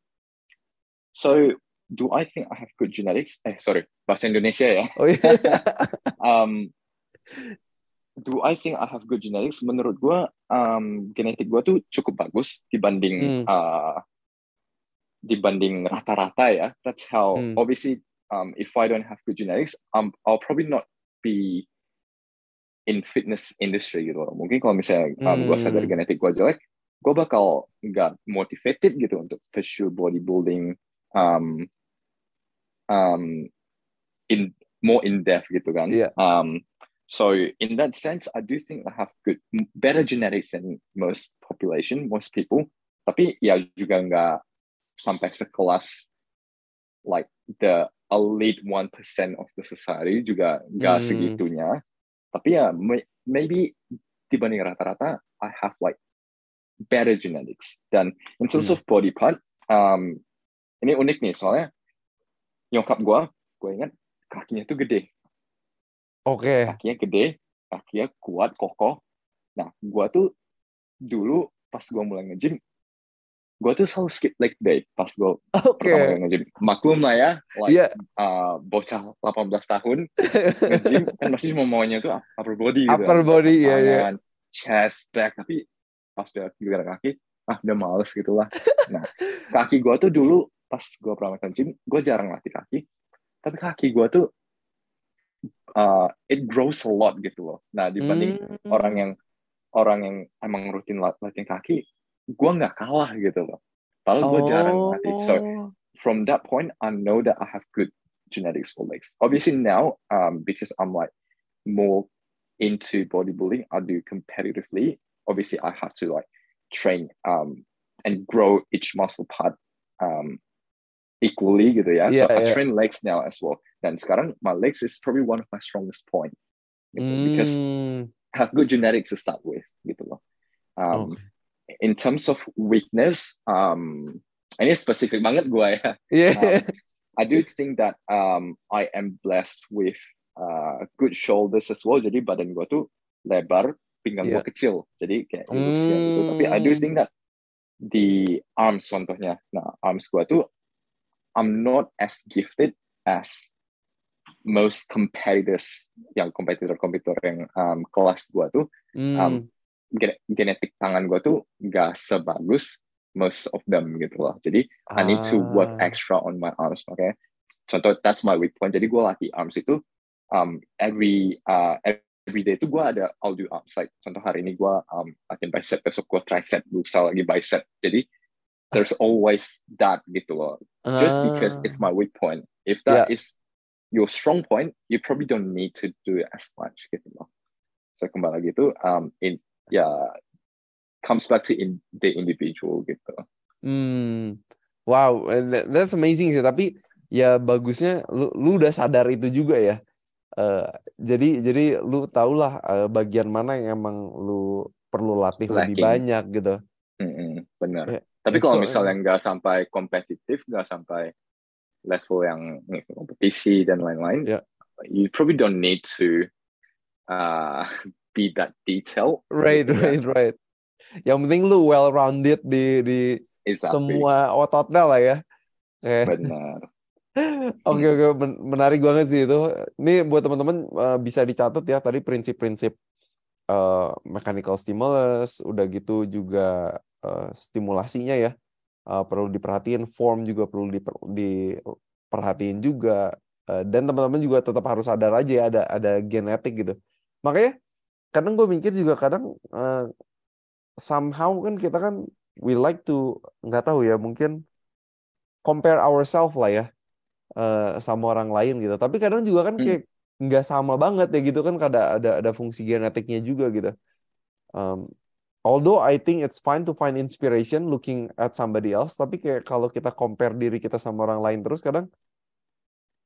[SPEAKER 1] so do I think I have good genetics? Eh sorry, bahasa Indonesia ya.
[SPEAKER 2] Oh iya.
[SPEAKER 1] um, do I think I have good genetics? Menurut gua, um, genetik gua tuh cukup bagus dibanding
[SPEAKER 2] Hmm.
[SPEAKER 1] uh, dibanding rata-rata ya. That's how
[SPEAKER 2] Hmm.
[SPEAKER 1] obviously um, if I don't have good genetics, um, I'll probably not be in fitness industry gitu loh. Mungkin kalau misalnya um, gua sadar
[SPEAKER 2] Hmm.
[SPEAKER 1] genetik gua jelek, gue bakal nggak motivated gitu untuk pursue bodybuilding um, um, in more in depth gitu kan.
[SPEAKER 2] Iya.
[SPEAKER 1] Um, so in that sense, I do think I have good, better genetics than most population, most people. Tapi ya juga nggak sampai sekelas like the elite one percent of the society juga nggak
[SPEAKER 2] Hmm.
[SPEAKER 1] segitunya. Tapi ya may- maybe dibanding rata-rata, I have like better genetics. Dan in terms
[SPEAKER 2] Hmm.
[SPEAKER 1] of body part, um, ini unik nih soalnya nyokap gue, gue ingat kakinya tuh gede,
[SPEAKER 2] Oke.
[SPEAKER 1] kakinya gede, kakinya kuat, kokoh. Nah, gue tuh dulu pas gue mulai nge-gym, gue tuh selalu skip leg day pas gue
[SPEAKER 2] Oke.
[SPEAKER 1] pertama kali nge-gym. Maklum lah ya, like
[SPEAKER 2] Iya.
[SPEAKER 1] uh, bocah 18 tahun nge-gym kan pasti cuma maunya tuh upper body gitu.
[SPEAKER 2] Upper
[SPEAKER 1] kan.
[SPEAKER 2] body, iya, iya.
[SPEAKER 1] Tangan, chest, back, tapi pas udah giliran kaki, ah udah males gitu lah. Nah, kaki gue tuh dulu pas gue pertama kali gym, gue jarang latih kaki, tapi kaki gue tuh uh, it grows a lot gitu loh. Nah, dibanding
[SPEAKER 2] Hmm.
[SPEAKER 1] orang yang orang yang emang rutin lat- latihan kaki, gue nggak kalah gitu loh. Padahal gue jarang latih. So
[SPEAKER 2] Oh.
[SPEAKER 1] from that point, I know that I have good genetics for legs. Obviously now, um, because I'm like more into bodybuilding, I do competitively. Obviously, I have to like train um, and grow each muscle part um, equally gitu ya.
[SPEAKER 2] Yeah,
[SPEAKER 1] so I
[SPEAKER 2] yeah.
[SPEAKER 1] train legs now as well. Dan sekarang my legs is probably one of my strongest point. Gitu, Because
[SPEAKER 2] Hmm.
[SPEAKER 1] have good genetics to start with gitu loh. Um,
[SPEAKER 2] Oke.
[SPEAKER 1] In terms of weakness, um, ini spesifik banget gue ya.
[SPEAKER 2] Iya.
[SPEAKER 1] Um, I do think that um, I am blessed with uh, good shoulders as well. Jadi badan gue tuh lebar, pinggang
[SPEAKER 2] Iya.
[SPEAKER 1] gue kecil. Jadi kayak lurusnya gitu. Tapi I do
[SPEAKER 2] Hmm.
[SPEAKER 1] think that the arms contohnya, nah arms gue tuh I'm not as gifted as most competitors yang kompetitor-kompetitor yang um, kelas gue tuh
[SPEAKER 2] Hmm.
[SPEAKER 1] um, gen- genetik tangan gue tuh gak sebagus most of them gitu loh. Jadi I need to work
[SPEAKER 2] Ah.
[SPEAKER 1] extra on my arms. Makanya contoh that's my weak point. Jadi gue latih arms itu um, every uh, every day itu gue ada I'll do arms. Like contoh hari ini gue um, latihan bicep, besok gue tricep, lusa lagi bicep. Jadi there's always that gitu loh. Just because it's
[SPEAKER 2] Ah.
[SPEAKER 1] my weak point. If that is your strong point, you probably don't need to do it as much gitu loh. So kembali lagi itu um, in ya comes back to in the individual gitu.
[SPEAKER 2] Hmm. Wow, that- that's amazing sih. Tapi ya bagusnya lu, lu udah sadar itu juga ya. Eh, jadi jadi lu tahulah eh, bagian mana yang emang lu perlu latih lebih
[SPEAKER 1] Lacking.
[SPEAKER 2] banyak gitu.
[SPEAKER 1] Mm-mm, benar. Tapi kalau misalnya nggak sampai kompetitif, nggak sampai level yang kompetisi dan lain-lain,
[SPEAKER 2] Ya.
[SPEAKER 1] you probably don't need to uh, be that detailed.
[SPEAKER 2] Right,
[SPEAKER 1] ya.
[SPEAKER 2] right, right. Yang penting lu well rounded di di
[SPEAKER 1] Exactly.
[SPEAKER 2] semua ototnya lah ya. Kayak
[SPEAKER 1] Benar.
[SPEAKER 2] Oke oke men- menarik banget sih itu. Ini buat teman-teman eh, bisa dicatat ya tadi prinsip-prinsip eh, mechanical stimulus, udah gitu juga eh, stimulasinya ya eh, perlu diperhatiin, form juga perlu diper- diperhatiin juga. Eh, dan teman-teman juga tetap harus sadar aja ya ada ada genetik gitu. Makanya kadang gue mikir juga kadang eh, somehow kan kita kan we like to nggak tahu ya mungkin compare ourselves lah ya eh, sama orang lain gitu. Tapi kadang juga kan
[SPEAKER 1] Hmm.
[SPEAKER 2] kayak nggak sama banget ya gitu kan ada ada ada fungsi genetiknya juga gitu. Um, although I think it's fine to find inspiration looking at somebody else, tapi kayak kalau kita compare diri kita sama orang lain terus kadang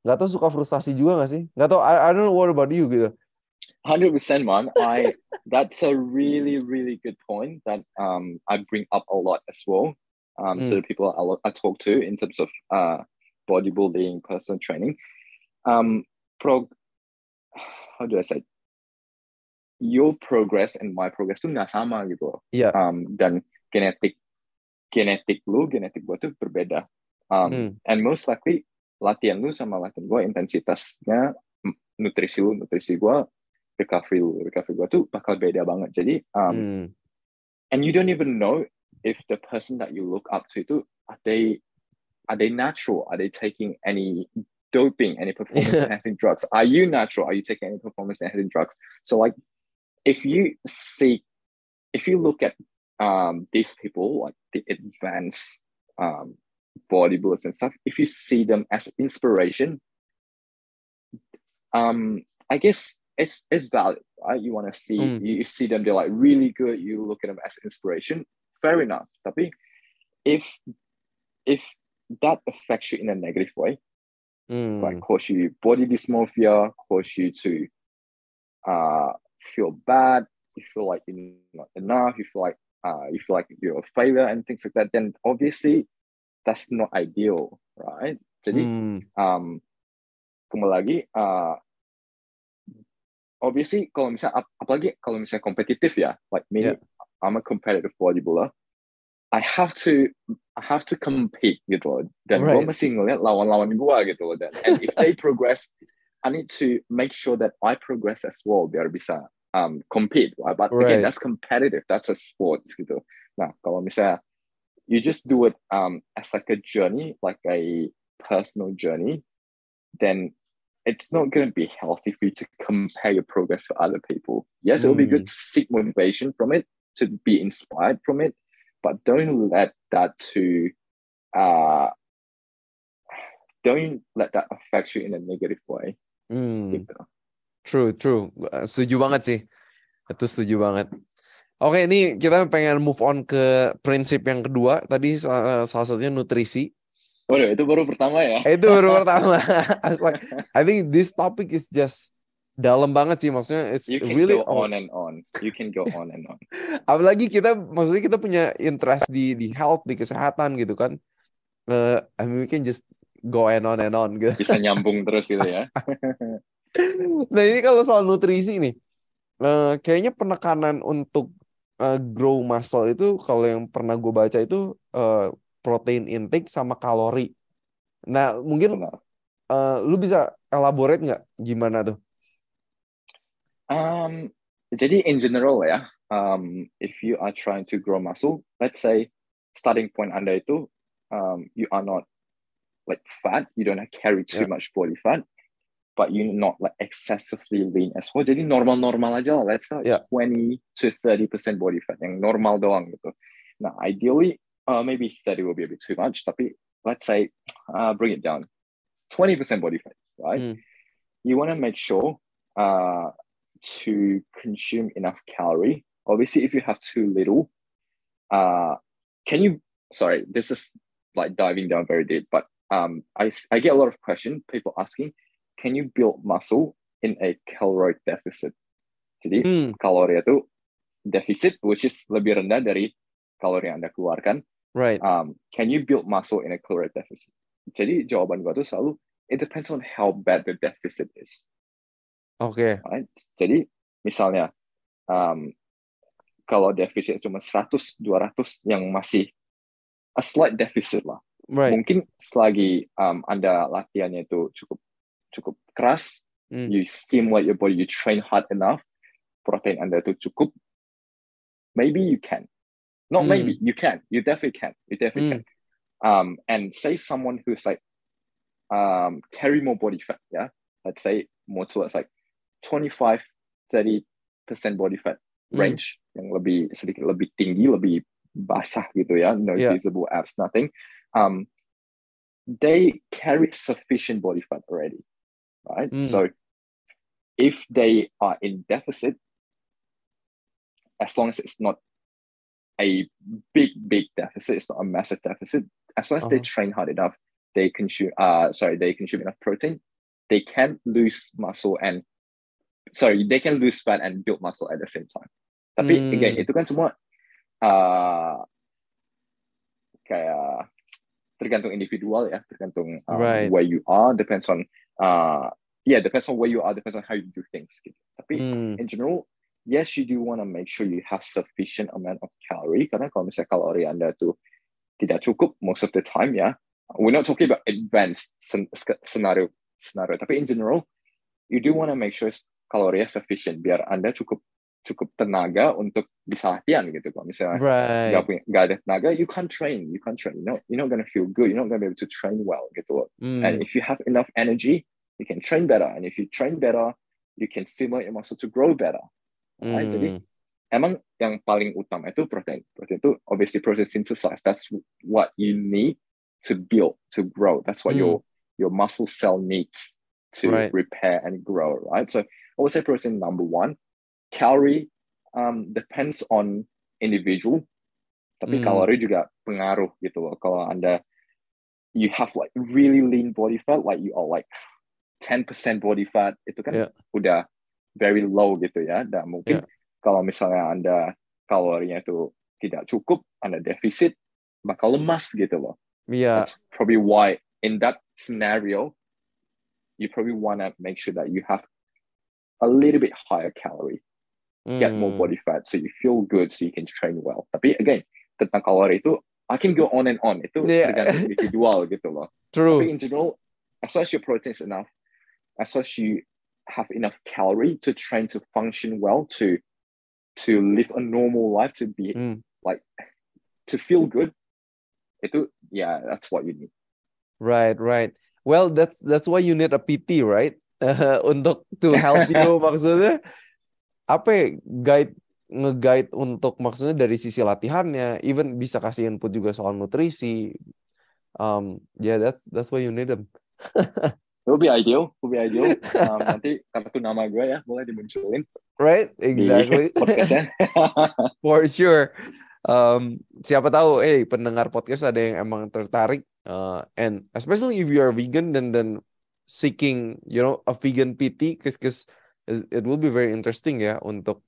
[SPEAKER 2] nggak tahu suka frustasi juga nggak sih? Nggak tahu. I, I don't know what about you gitu.
[SPEAKER 1] Hundred percent, man. I that's a really, really good point that um I bring up a lot as well. Um, to
[SPEAKER 2] Mm.
[SPEAKER 1] the people I, I talk to in terms of uh bodybuilding, personal training. Um, pro, how do I say? Your progress and my progress tuh nggak sama gitu. loh.
[SPEAKER 2] Iya.
[SPEAKER 1] Um, dan genetik genetik lu, genetik gua tuh berbeda. Um,
[SPEAKER 2] Hmm.
[SPEAKER 1] and most likely latihan lu sama latihan gua intensitasnya nutrisi lu, nutrisi gua recovery lu, recovery gua tuh bakal beda banget. Jadi um,
[SPEAKER 2] Hmm.
[SPEAKER 1] and you don't even know if the person that you look up to itu are they are they natural? Are they taking any doping, any performance
[SPEAKER 2] Yeah.
[SPEAKER 1] enhancing drugs? Are you natural? Are you taking any performance enhancing drugs? So like if you see if you look at um, these people, like the advanced um, bodybuilders and stuff, if you see them as inspiration, um, I guess it's it's valid, right? You want to see
[SPEAKER 2] Mm.
[SPEAKER 1] you, you see them, they're like really good. You look at them as inspiration. Fair enough. Tapi if if that affects you in a negative way,
[SPEAKER 2] Hmm.
[SPEAKER 1] like cause you body dysmorphia, cause you to uh feel bad, you feel like you're not enough, you feel like uh you feel like you're a failure and things like that, then obviously that's not ideal, right? Jadi
[SPEAKER 2] Hmm.
[SPEAKER 1] um kembali lagi uh obviously kalau misalnya ap- apalagi kalau misalnya kompetitif ya like me
[SPEAKER 2] Yeah.
[SPEAKER 1] I'm a competitive bodybuilder I have to I have to compete gitu loh dan gue
[SPEAKER 2] Right.
[SPEAKER 1] mesti ngeliat lawan-lawan gue gitu loh dan and if they progress I need to make sure that I progress as well biar bisa um compete right? but
[SPEAKER 2] Right.
[SPEAKER 1] again that's competitive that's a sports gitu nah kalau misalnya you just do it um as like a journey like a personal journey then it's not going to be healthy for you to compare your progress to other people. Yes, it'll be good to seek motivation from it, to be inspired from it, but don't let that to uh don't let that affect you in a negative way. Gitu.
[SPEAKER 2] True, true. Setuju banget sih. Itu setuju banget. Oke, ini kita pengen move on ke prinsip yang kedua. Tadi salah, satunya nutrisi.
[SPEAKER 1] Waduh, itu baru pertama ya.
[SPEAKER 2] Itu baru pertama. I like, I think this topic is just dalam banget sih. Maksudnya it's
[SPEAKER 1] You can
[SPEAKER 2] really
[SPEAKER 1] go on and on. You can go on and on.
[SPEAKER 2] apalagi kita maksudnya kita punya interest di di health di kesehatan gitu kan Eh, I mean we can just go and on and on gitu
[SPEAKER 1] Bisa nyambung terus gitu ya.
[SPEAKER 2] nah ini kalau soal nutrisi nih eh, kayaknya penekanan untuk eh, grow muscle itu kalau yang pernah gue baca itu eh, protein intake sama kalori. Nah mungkin eh, lu bisa elaborate nggak gimana tuh?
[SPEAKER 1] Um, jadi in general ya, um, if you are trying to grow muscle, let's say starting point anda itu, um, you are not like fat, you don't carry too
[SPEAKER 2] Yeah.
[SPEAKER 1] much body fat, but you're not like excessively lean as well. Jadi normal-normal aja lah, let's say
[SPEAKER 2] Yeah.
[SPEAKER 1] 20 to 30% body fat, yang normal doang gitu. Nah, ideally, uh, maybe 30 will be a bit too much, tapi let's say, uh, bring it down. 20% body fat, right?
[SPEAKER 2] Hmm.
[SPEAKER 1] You want to make sure, uh, to consume enough calorie. Obviously, if you have too little, uh, can you? Sorry, this is like diving down very deep, but um, I I get a lot of questions. People asking, can you build muscle in a caloric deficit? Jadi
[SPEAKER 2] Hmm,
[SPEAKER 1] kalori itu defisit, which is lebih rendah dari kalori yang anda keluarkan.
[SPEAKER 2] right
[SPEAKER 1] Um, can you build muscle in a caloric deficit? Jadi jawaban gua tuh selalu it depends on how bad the deficit is.
[SPEAKER 2] oke
[SPEAKER 1] right? Jadi misalnya um, kalau defisit cuma 100 200 yang masih a slight deficit lah.
[SPEAKER 2] right
[SPEAKER 1] Mungkin selagi um, Anda latihannya itu cukup cukup keras,
[SPEAKER 2] Hmm.
[SPEAKER 1] you stimulate your body, you train hard enough, protein Anda itu cukup, maybe you can. Not
[SPEAKER 2] Hmm.
[SPEAKER 1] maybe, you can. You definitely can. You definitely
[SPEAKER 2] Hmm.
[SPEAKER 1] can. Um, and say someone who's like um, carry more body fat, yeah. Let's say more towards like 25 30 percent body fat
[SPEAKER 2] Hmm.
[SPEAKER 1] range yang lebih sedikit lebih tinggi, lebih basah gitu ya, no
[SPEAKER 2] Yeah.
[SPEAKER 1] visible abs, nothing. Um, they carry sufficient body fat already, right?
[SPEAKER 2] Mm.
[SPEAKER 1] So if they are in deficit, as long as it's not a big, big deficit, it's not a massive deficit, as long as they
[SPEAKER 2] Uh-huh.
[SPEAKER 1] train hard enough, they consume uh sorry, they consume enough protein, they can lose muscle and sorry, they can lose fat and build muscle at the same time. Tapi
[SPEAKER 2] Hmm.
[SPEAKER 1] again, itu kan semua uh, kayak tergantung individual ya, tergantung um,
[SPEAKER 2] Right.
[SPEAKER 1] where you are, depends on uh yeah, depends on where you are, depends on how you do things. Gitu. Tapi
[SPEAKER 2] Hmm.
[SPEAKER 1] in general, yes, you do want to make sure you have sufficient amount of calorie. Karena kalau misalnya kalori Anda tuh tidak cukup most of the time ya, we're not talking about advanced scenario scenario. Tapi in general, you do want to make sure kalorinya sufficient biar Anda cukup cukup tenaga untuk bisa latihan gitu. Kalau misalnya
[SPEAKER 2] right
[SPEAKER 1] nggak punya nggak ada tenaga, you can't train, you can't train. You know, you're not gonna feel good. You're not gonna be able to train well gitu. loh.
[SPEAKER 2] Hmm.
[SPEAKER 1] And if you have enough energy, you can train better. And if you train better, you can stimulate your muscle to grow better. Right? Jadi
[SPEAKER 2] Hmm.
[SPEAKER 1] emang yang paling utama itu protein. Protein itu obviously process synthesize. That's what you need to build, to grow. That's what
[SPEAKER 2] Hmm.
[SPEAKER 1] your your muscle cell needs to
[SPEAKER 2] Right.
[SPEAKER 1] repair and grow, right? So I would say protein number one. Calorie um, depends on individual, tapi
[SPEAKER 2] Hmm.
[SPEAKER 1] kalori juga pengaruh gitu loh. Kalau anda you have like really lean body fat, like you are like 10% body fat, itu kan
[SPEAKER 2] Yeah.
[SPEAKER 1] udah very low gitu ya. Dan mungkin kalau misalnya anda kalorinya itu tidak cukup, anda defisit, bakal lemas gitu loh.
[SPEAKER 2] Iya.
[SPEAKER 1] That's probably why in that scenario, you probably want to make sure that you have a little bit higher calorie, get more
[SPEAKER 2] Hmm.
[SPEAKER 1] body fat, so you feel good, so you can train well. Tapi again, tentang kalori itu, I can go on and on. Itu
[SPEAKER 2] Yeah.
[SPEAKER 1] tergantung individual gitu loh.
[SPEAKER 2] True.
[SPEAKER 1] Tapi in general, as long as your protein is enough, as long as you have enough calorie to train to function well, to to live a normal life, to be
[SPEAKER 2] Hmm.
[SPEAKER 1] like to feel good, itu yeah, that's what you need.
[SPEAKER 2] Right, right. Well, that's that's why you need a PT, right? uh, untuk to help you maksudnya apa ya, guide nge-guide untuk maksudnya dari sisi latihannya, even bisa kasih input juga soal nutrisi. Um, yeah, that's that's why you need them.
[SPEAKER 1] It would be ideal, it would be ideal. Um, nanti kartu nama gue ya boleh dimunculin
[SPEAKER 2] Right?
[SPEAKER 1] di
[SPEAKER 2] Exactly.
[SPEAKER 1] podcastnya.
[SPEAKER 2] For sure. Um, siapa tahu, eh pendengar podcast ada yang emang tertarik, uh, and especially if you are vegan, then then seeking, you know, a vegan PT, cause it will be very interesting ya untuk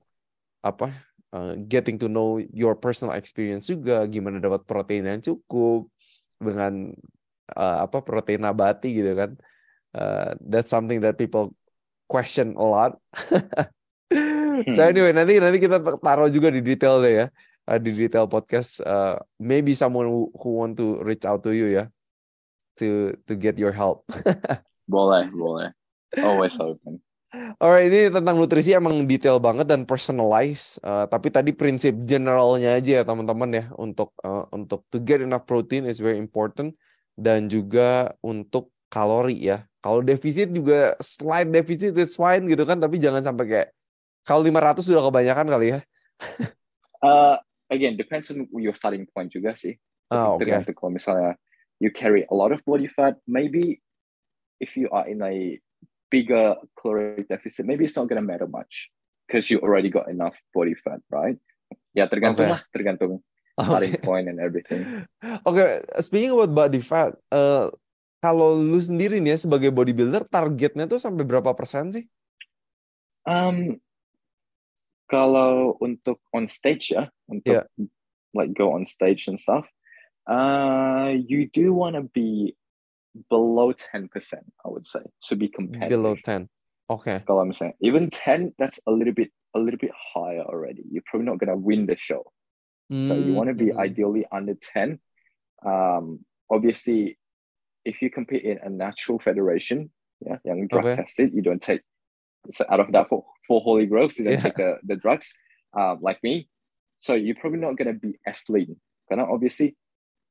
[SPEAKER 2] apa, uh, getting to know your personal experience juga, gimana dapat protein yang cukup dengan uh, apa protein nabati gitu kan. Uh, that's something that people question a lot. so anyway, nanti nanti kita taruh juga di detail deh ya, di detail podcast. Uh, maybe someone who want to reach out to you ya, to to get your help.
[SPEAKER 1] boleh, boleh. Always open.
[SPEAKER 2] Alright, ini tentang nutrisi emang detail banget dan personalized. Uh, tapi tadi prinsip generalnya aja ya teman-teman ya untuk uh, untuk to get enough protein is very important dan juga untuk kalori ya. Kalau defisit juga slight defisit it's fine gitu kan, tapi jangan sampai kayak kalau 500 sudah kebanyakan kali ya.
[SPEAKER 1] Uh, again, depends on your starting point juga sih.
[SPEAKER 2] Ah, oke.
[SPEAKER 1] Tergantung kalau misalnya you carry a lot of body fat, maybe if you are in a bigger caloric deficit, maybe it's not gonna matter much because you already got enough body fat, right? Ya tergantung
[SPEAKER 2] Oke.
[SPEAKER 1] lah, tergantung
[SPEAKER 2] Oke.
[SPEAKER 1] starting point and everything.
[SPEAKER 2] Oke, speaking about body fat, eh, kalau lu sendiri nih ya sebagai bodybuilder, targetnya tuh sampai berapa persen sih?
[SPEAKER 1] Um, kalau untuk on stage ya, untuk like go on stage and stuff, uh, you do want to be below 10%, I would say, to be competitive.
[SPEAKER 2] Below 10. Oke.
[SPEAKER 1] Kalau misalnya, even 10, that's a little bit a little bit higher already. You're probably not gonna win the show. So you want to be
[SPEAKER 2] Hmm.
[SPEAKER 1] ideally under 10. Um, obviously, if you compete in a natural federation, yeah, yang drug
[SPEAKER 2] Okay.
[SPEAKER 1] tested, you don't take so out of that four, four holy grails, you don't
[SPEAKER 2] Yeah.
[SPEAKER 1] take the, the drugs, um, like me. So you're probably not gonna be as lean. Karena obviously,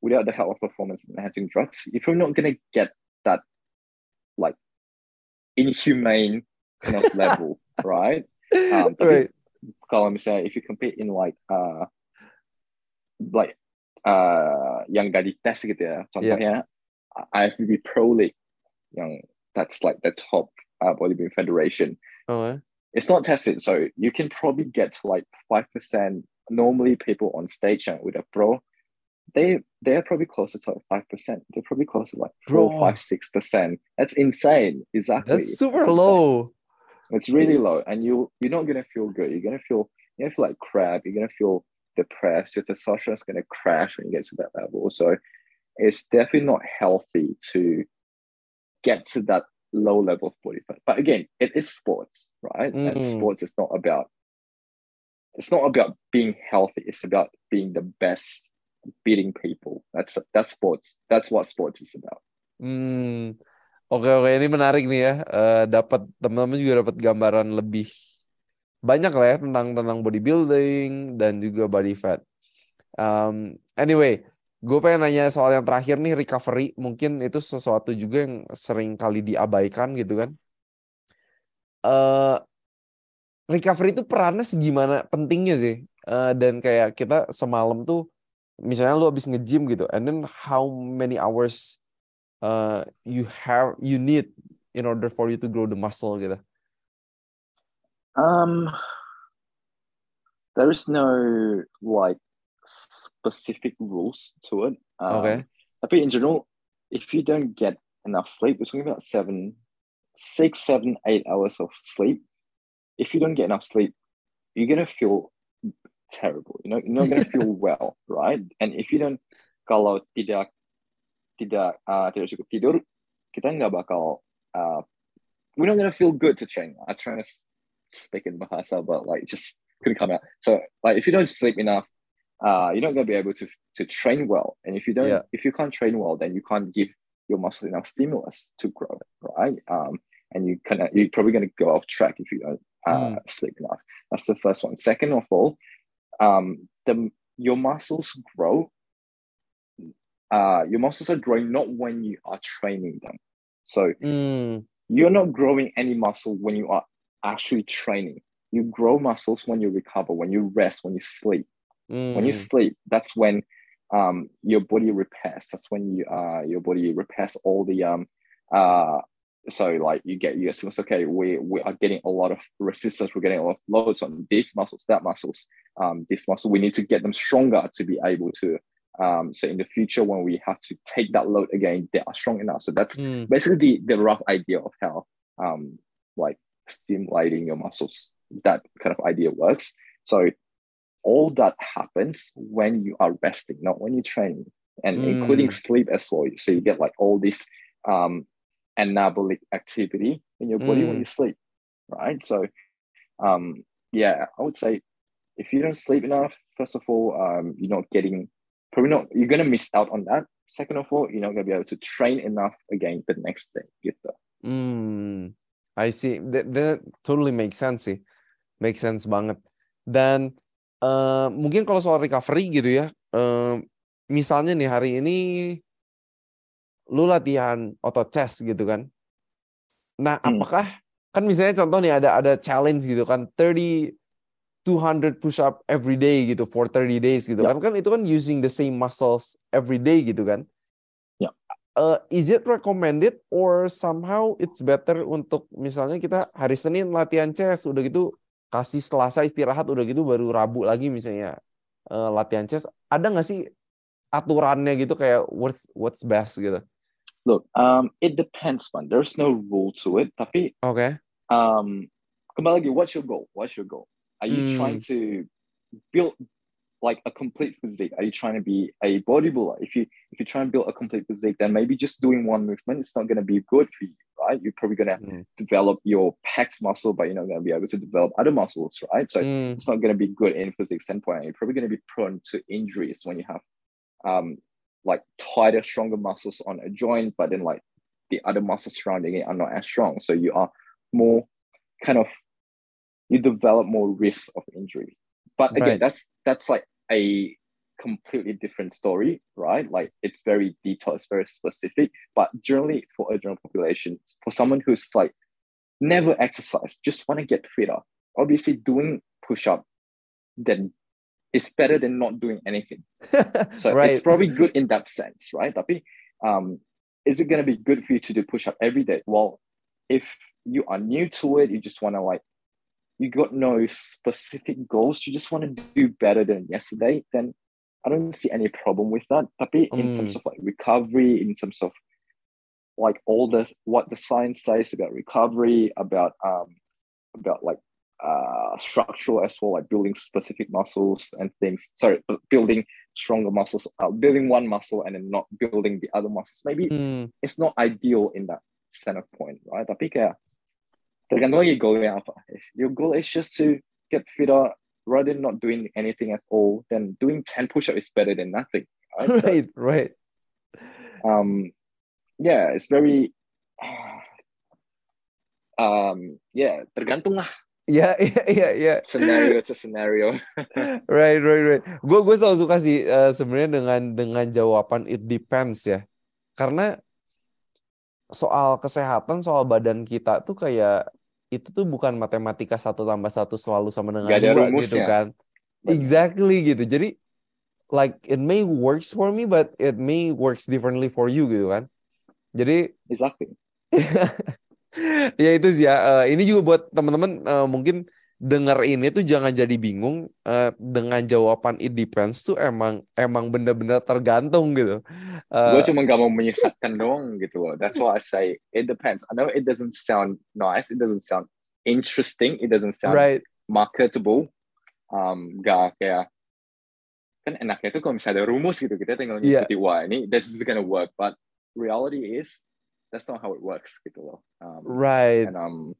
[SPEAKER 1] without the help of performance enhancing drugs, you're probably not gonna get that like inhumane kind of level, right? Um,
[SPEAKER 2] Right.
[SPEAKER 1] kalau misalnya if you compete in like uh like uh yang gak dites gitu ya contohnya IFBB Pro League yang that's like the top uh, bodybuilding federation
[SPEAKER 2] Oke.
[SPEAKER 1] it's not tested so you can probably get to like 5% normally people on stage with a pro they they're probably closer to like 5% they're probably closer to like 4
[SPEAKER 2] Bro.
[SPEAKER 1] 5 6% that's insane exactly
[SPEAKER 2] That's super
[SPEAKER 1] insane.
[SPEAKER 2] low.
[SPEAKER 1] It's really low, and you you're not gonna feel good. You're gonna feel you're gonna feel like crap. You're gonna feel depressed. Your testosterone's gonna crash when you get to that level. So it's definitely not healthy to get to that low level of body fat. But again, it is sports, right? And
[SPEAKER 2] Mm.
[SPEAKER 1] sports is not about it's not about being healthy. It's about being the best, beating people. That's that's sports. That's what sports is about.
[SPEAKER 2] Hmm. Oke oke ini menarik nih ya. Eh, dapat teman-teman juga dapat gambaran lebih banyak lah ya tentang tentang bodybuilding dan juga body fat. Um, anyway, gue pengen nanya soal yang terakhir nih recovery. Mungkin itu sesuatu juga yang sering kali diabaikan gitu kan. Eh, recovery itu perannya segimana pentingnya sih uh, dan kayak kita semalam tuh misalnya lu habis nge-gym gitu and then how many hours uh, you have you need in order for you to grow the muscle gitu?
[SPEAKER 1] Um there is no like specific rules to it. Um, okay. tapi in general if you don't get enough sleep we're talking about seven six seven eight hours of sleep. If you don't get enough sleep you're gonna feel terrible. You know, you're not gonna feel well, right? And if you don't, kalau tidak tidak uh, tidak cukup tidur, kita nggak bakal uh, we're not gonna feel good to train. I'm trying to speak in Bahasa, but like just couldn't come out. So like if you don't sleep enough, uh, you're not gonna be able to to train well. And if you don't, yeah. if you can't train well, then you can't give your muscles enough stimulus to grow, right? Um, and you kind of you're probably gonna go off track if you don't uh, mm. sleep enough. That's the first one. Second of all, um, the your muscles grow. Uh, your muscles are growing not when you are training them. So mm. you're not growing any muscle when you are actually training. You grow muscles when you recover, when you rest, when you sleep. Mm. When you mm. sleep, that's when um, your body repairs. That's when you uh, your body repairs all the um, uh, so like you get you assume okay we we are getting a lot of resistance. We're getting a lot of loads on these muscles that muscles um this muscle. We need to get them stronger to be able to um so in the future when we have to take that load again they are strong enough. So that's mm. basically the the rough idea of how um like stimulating your muscles that kind of idea works. So all that happens when you are resting not when you're training and mm. including sleep as well. So you get like all these um anabolic activity in your body mm. when you sleep, right? So, um, yeah, I would say if you don't sleep enough, first of all, um, you're not getting probably not you're gonna miss out on that. Second of all, you're not gonna be able to train enough again the next day gitu.
[SPEAKER 2] Hmm, I see. That, that totally makes sense sih. Make sense banget. Dan uh, mungkin kalau soal recovery gitu ya, uh, misalnya nih hari ini lu latihan otot chest gitu kan. Nah, hmm. apakah kan misalnya contoh nih ada ada challenge gitu kan 30 200 push up every day gitu for 30 days gitu yeah. kan kan itu kan using the same muscles every day gitu kan.
[SPEAKER 1] Ya. Yeah.
[SPEAKER 2] Uh, is it recommended or somehow it's better untuk misalnya kita hari Senin latihan chest udah gitu kasih Selasa istirahat udah gitu baru Rabu lagi misalnya uh, latihan chest ada nggak sih aturannya gitu kayak what's what's best gitu?
[SPEAKER 1] Look, um, it depends, man. There's no rule to it. Tapi,
[SPEAKER 2] okay.
[SPEAKER 1] Um, kembali lagi, what's your goal? What's your goal? Are you mm. trying to build like a complete physique? Are you trying to be a bodybuilder? If you if you try and build a complete physique, then maybe just doing one movement it's not going to be good for you, right? You're probably going to mm. develop your pecs muscle, but you're not going to be able to develop other muscles, right? So mm. it's not going to be good in physique standpoint. You're probably going to be prone to injuries when you have um, like tighter, stronger muscles on a joint, but then like the other muscles surrounding it are not as strong. So you are more kind of you develop more risk of injury. But again, right. that's that's like a completely different story, right? Like it's very detailed, it's very specific. But generally for a general population, for someone who's like never exercised, just want to get fitter, obviously doing push-up, then it's better than not doing anything. so right. it's probably good in that sense, right? Tapi um, is it going to be good for you to do push up every day? Well, if you are new to it, you just want to like, you got no specific goals, you just want to do better than yesterday, then I don't see any problem with that. Tapi in mm. terms of like recovery, in terms of like all this, what the science says about recovery, about um, about like uh, structural as well, like building specific muscles and things. Sorry, building stronger muscles, uh, building one muscle and then not building the other muscles. Maybe mm. it's not ideal in that center point, right? Tapi kayak tergantung goalnya apa. If your goal is just to get fitter rather than not doing anything at all, then doing 10 push-ups is better than nothing.
[SPEAKER 2] Right, right. So, right.
[SPEAKER 1] Um, yeah, it's very um, yeah, tergantung lah
[SPEAKER 2] Iya, iya, iya, iya.
[SPEAKER 1] Scenario scenario.
[SPEAKER 2] right, right, right. Gue gue selalu suka sih uh, sebenarnya dengan dengan jawaban it depends ya. Karena soal kesehatan, soal badan kita tuh kayak itu tuh bukan matematika satu tambah satu selalu sama dengan
[SPEAKER 1] Gak ada
[SPEAKER 2] dua gitu kan. Exactly gitu. Jadi like it may works for me but it may works differently for you gitu kan. Jadi
[SPEAKER 1] Exactly.
[SPEAKER 2] ya itu sih ya. Eh, ini juga buat teman-teman eh, mungkin dengar ini tuh jangan jadi bingung eh, dengan jawaban it depends tuh emang emang bener-bener tergantung gitu. Eh,
[SPEAKER 1] gue cuma gak mau menyesatkan doang gitu loh. That's why I say it depends. I know it doesn't sound nice, it doesn't sound interesting, it doesn't sound
[SPEAKER 2] right.
[SPEAKER 1] marketable. Um, gak kayak kan enaknya tuh kalau misalnya ada rumus gitu kita tinggal
[SPEAKER 2] Iya.
[SPEAKER 1] ngikuti wah ini this is gonna work, but reality is that's not how it works gitu. Um,
[SPEAKER 2] Right.
[SPEAKER 1] and um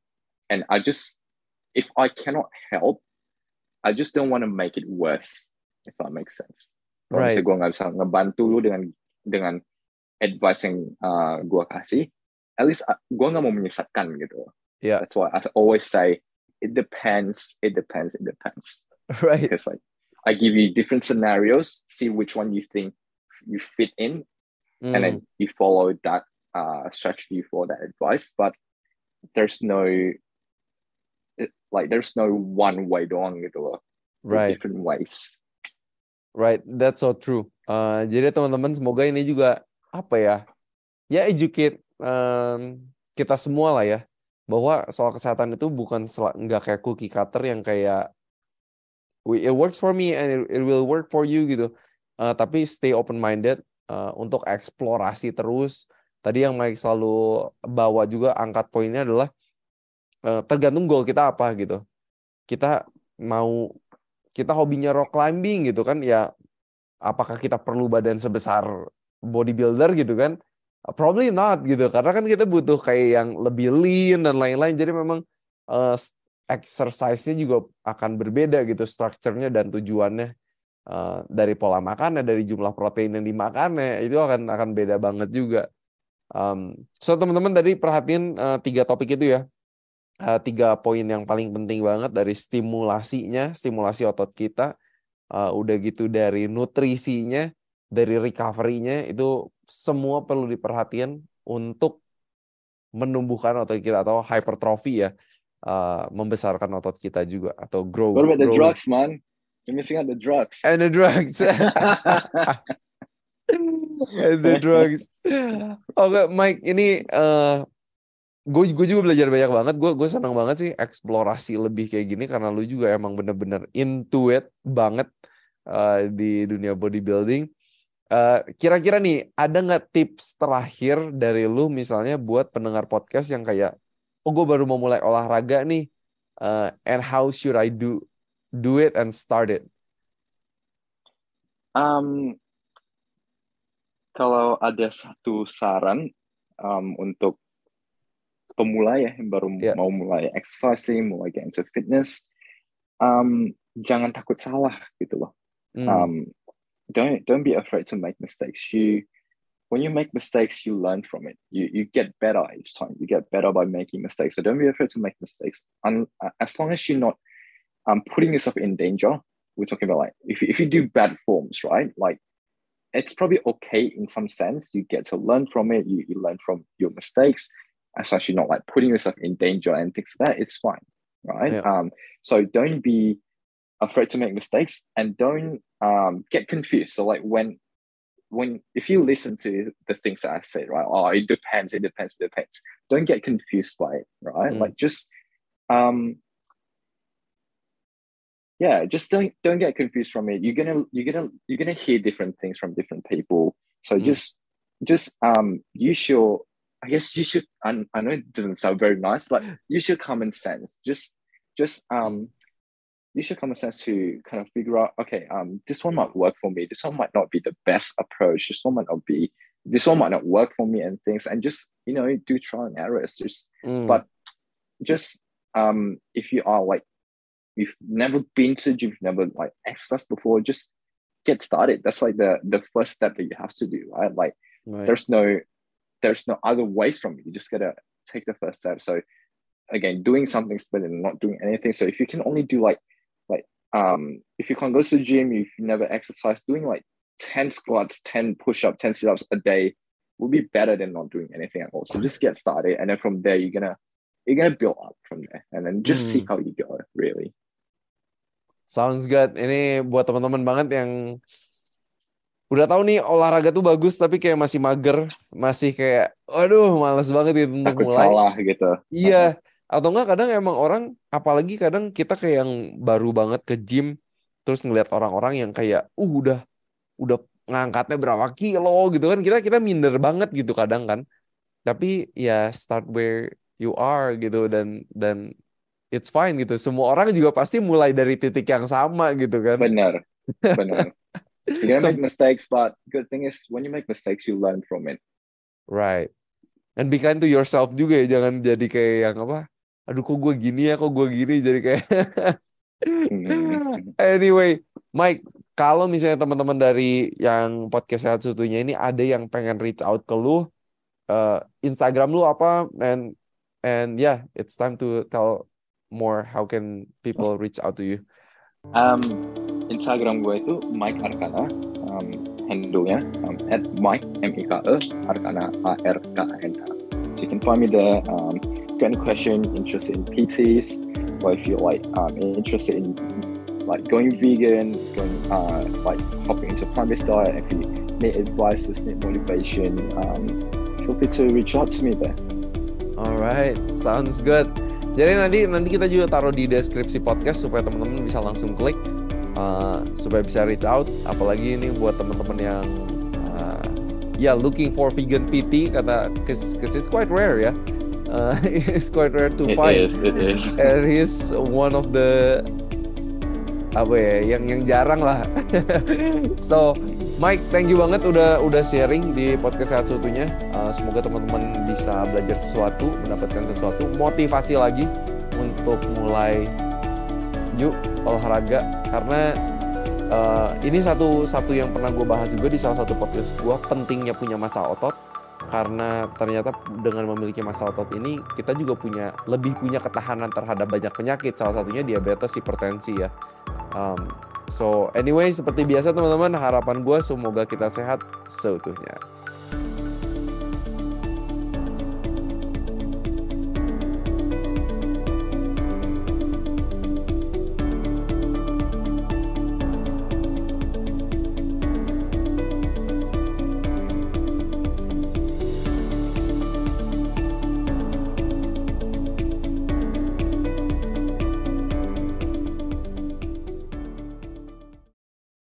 [SPEAKER 1] and I just if I cannot help, I just don't want to make it worse. If that makes sense. Kalau
[SPEAKER 2] Right.
[SPEAKER 1] gue nggak bisa ngebantu lu dengan dengan advice yang uh, gue kasih, at least uh, gue nggak mau menyesatkan gitu.
[SPEAKER 2] Yeah.
[SPEAKER 1] That's why I always say it depends, it depends, it depends.
[SPEAKER 2] Right.
[SPEAKER 1] Because like I give you different scenarios, see which one you think you fit in, and
[SPEAKER 2] Hmm.
[SPEAKER 1] then you follow that uh, strategy for that advice. But there's no it- like there's no one way doang gitu loh.
[SPEAKER 2] Right.
[SPEAKER 1] Different ways.
[SPEAKER 2] Right, that's so true. Uh, jadi teman-teman semoga ini juga apa ya, ya educate um, kita semua lah ya, bahwa soal kesehatan itu bukan nggak kayak cookie cutter yang kayak it works for me and it, it will work for you gitu. Uh, tapi stay open minded uh, untuk eksplorasi terus. Tadi yang Mike selalu bawa juga angkat poinnya adalah uh, tergantung goal kita apa gitu. Kita mau kita hobinya rock climbing gitu kan ya apakah kita perlu badan sebesar bodybuilder gitu kan? Probably not gitu karena kan kita butuh kayak yang lebih lean dan lain-lain. Jadi memang eh, exercise-nya juga akan berbeda gitu strukturnya dan tujuannya eh, dari pola makannya dari jumlah protein yang dimakannya itu akan akan beda banget juga Um, so teman-teman tadi perhatiin eh, tiga topik itu ya uh, tiga poin yang paling penting banget dari stimulasinya, stimulasi otot kita, uh, udah gitu dari nutrisinya, dari recovery-nya itu semua perlu diperhatikan untuk menumbuhkan otot kita atau hypertrophy ya, uh, membesarkan otot kita juga atau grow.
[SPEAKER 1] What about the drugs, man? You're missing out the drugs.
[SPEAKER 2] And the drugs. And the drugs. Oke, Mike, ini gue gue juga belajar banyak banget. Gue gue senang banget sih eksplorasi lebih kayak gini karena lu juga emang bener-bener into it banget eh, di dunia bodybuilding. Eh, Kira-kira nih ada nggak tips terakhir dari lu misalnya buat pendengar podcast yang kayak, oh gue baru mau mulai olahraga nih, eh, and how should I do do it and start it?
[SPEAKER 1] Um, kalau ada satu saran um, untuk pemula ya yang baru
[SPEAKER 2] Yeah.
[SPEAKER 1] mau mulai exercising, mulai get into fitness, um, jangan takut salah gitu loh.
[SPEAKER 2] Hmm.
[SPEAKER 1] Um, don't don't be afraid to make mistakes. You when you make mistakes, you learn from it. You you get better each time. You get better by making mistakes. So don't be afraid to make mistakes. And as long as you're not um, putting yourself in danger, we're talking about like if you, if you do bad forms, right? Like it's probably okay in some sense. You get to learn from it. You, you learn from your mistakes. Long not like putting yourself in danger and things like that, it's fine, right?
[SPEAKER 2] Yeah.
[SPEAKER 1] Um, so don't be afraid to make mistakes and don't um, get confused. So like when when if you listen to the things that I say, right? Oh, it depends, it depends, it depends. Don't get confused by it, right?
[SPEAKER 2] Mm.
[SPEAKER 1] Like just um yeah, just don't don't get confused from it. You're gonna you're gonna you're gonna hear different things from different people. So
[SPEAKER 2] Mm.
[SPEAKER 1] just just um use your I guess you should I, I know it doesn't sound very nice, but use your common sense. Just just um use your common sense to kind of figure out, okay, um, this one might work for me. This one might not be the best approach. This one might not be, this one might not work for me and things. And just, you know, do trial and errors. Just,
[SPEAKER 2] Hmm.
[SPEAKER 1] but just, um, if you are like, you've never been to the gym, you've never like exercised before, just get started. That's like the, the first step that you have to do, right? Like,
[SPEAKER 2] Right.
[SPEAKER 1] there's no there's no other ways from it. You just gotta take the first step. So again, doing something's better than not doing anything. So if you can only do like like um if you can't go to the gym, if you never exercise, doing like 10 squats, 10 push-ups, 10 sit-ups a day will be better than not doing anything at all. So just get started. And then from there you're gonna you're gonna build up from there, and then just see
[SPEAKER 2] Hmm.
[SPEAKER 1] how you go. Really.
[SPEAKER 2] Sounds good. Ini buat teman-teman banget yang udah tahu nih olahraga tuh bagus tapi kayak masih mager, masih kayak aduh males banget gitu untuk
[SPEAKER 1] Takut
[SPEAKER 2] mulai.
[SPEAKER 1] salah gitu.
[SPEAKER 2] Iya. Atau enggak kadang emang orang apalagi kadang kita kayak yang baru banget ke gym terus ngelihat orang-orang yang kayak uh udah udah ngangkatnya berapa kilo gitu kan kita kita minder banget gitu kadang kan. Tapi ya start where you are gitu dan dan it's fine gitu. Semua orang juga pasti mulai dari titik yang sama gitu kan.
[SPEAKER 1] Benar. Benar. You're gonna
[SPEAKER 2] So-
[SPEAKER 1] make mistakes, but good thing is when you make mistakes, you learn from it.
[SPEAKER 2] Right. And be kind to yourself juga ya, jangan jadi kayak yang apa? Aduh kok gue gini ya, kok gue gini jadi kayak
[SPEAKER 1] Hmm.
[SPEAKER 2] Anyway, Mike, kalau misalnya teman-teman dari yang podcast sehat seutuhnya ini ada yang pengen reach out ke lu, eh, Instagram lu apa? And and yeah, it's time to tell more how can people reach out to you.
[SPEAKER 1] Um, Instagram gue itu Mike Arkana, um, handle-nya um, at Mike M I K E Arkana A R K A N A. So you can find me there. Um, got any question, interested in PTs, or if you're like um, interested in like going vegan, going uh, like hopping into plant-based diet, if you need advice, just need motivation, um, feel free to reach out to me there.
[SPEAKER 2] Alright, sounds good. Jadi nanti nanti kita juga taruh di deskripsi podcast supaya teman-teman bisa langsung klik uh, supaya bisa reach out. Apalagi ini buat teman-teman yang uh, ya looking for vegan PT kata cause, cause it's quite rare ya. Uh, it's quite rare to
[SPEAKER 1] It
[SPEAKER 2] find.
[SPEAKER 1] is, it is.
[SPEAKER 2] And he's one of the apa ya yang yang jarang lah. so Mike, thank you banget udah udah sharing di podcast sehat seutuhnya. Uh, semoga teman-teman bisa belajar sesuatu, mendapatkan sesuatu, motivasi lagi untuk mulai yuk olahraga. Karena uh, ini satu satu yang pernah gue bahas juga di salah satu podcast gue pentingnya punya masa otot. Karena ternyata dengan memiliki masa otot ini kita juga punya lebih punya ketahanan terhadap banyak penyakit. Salah satunya diabetes hipertensi ya. Um, so anyway seperti biasa teman-teman harapan gue semoga kita sehat seutuhnya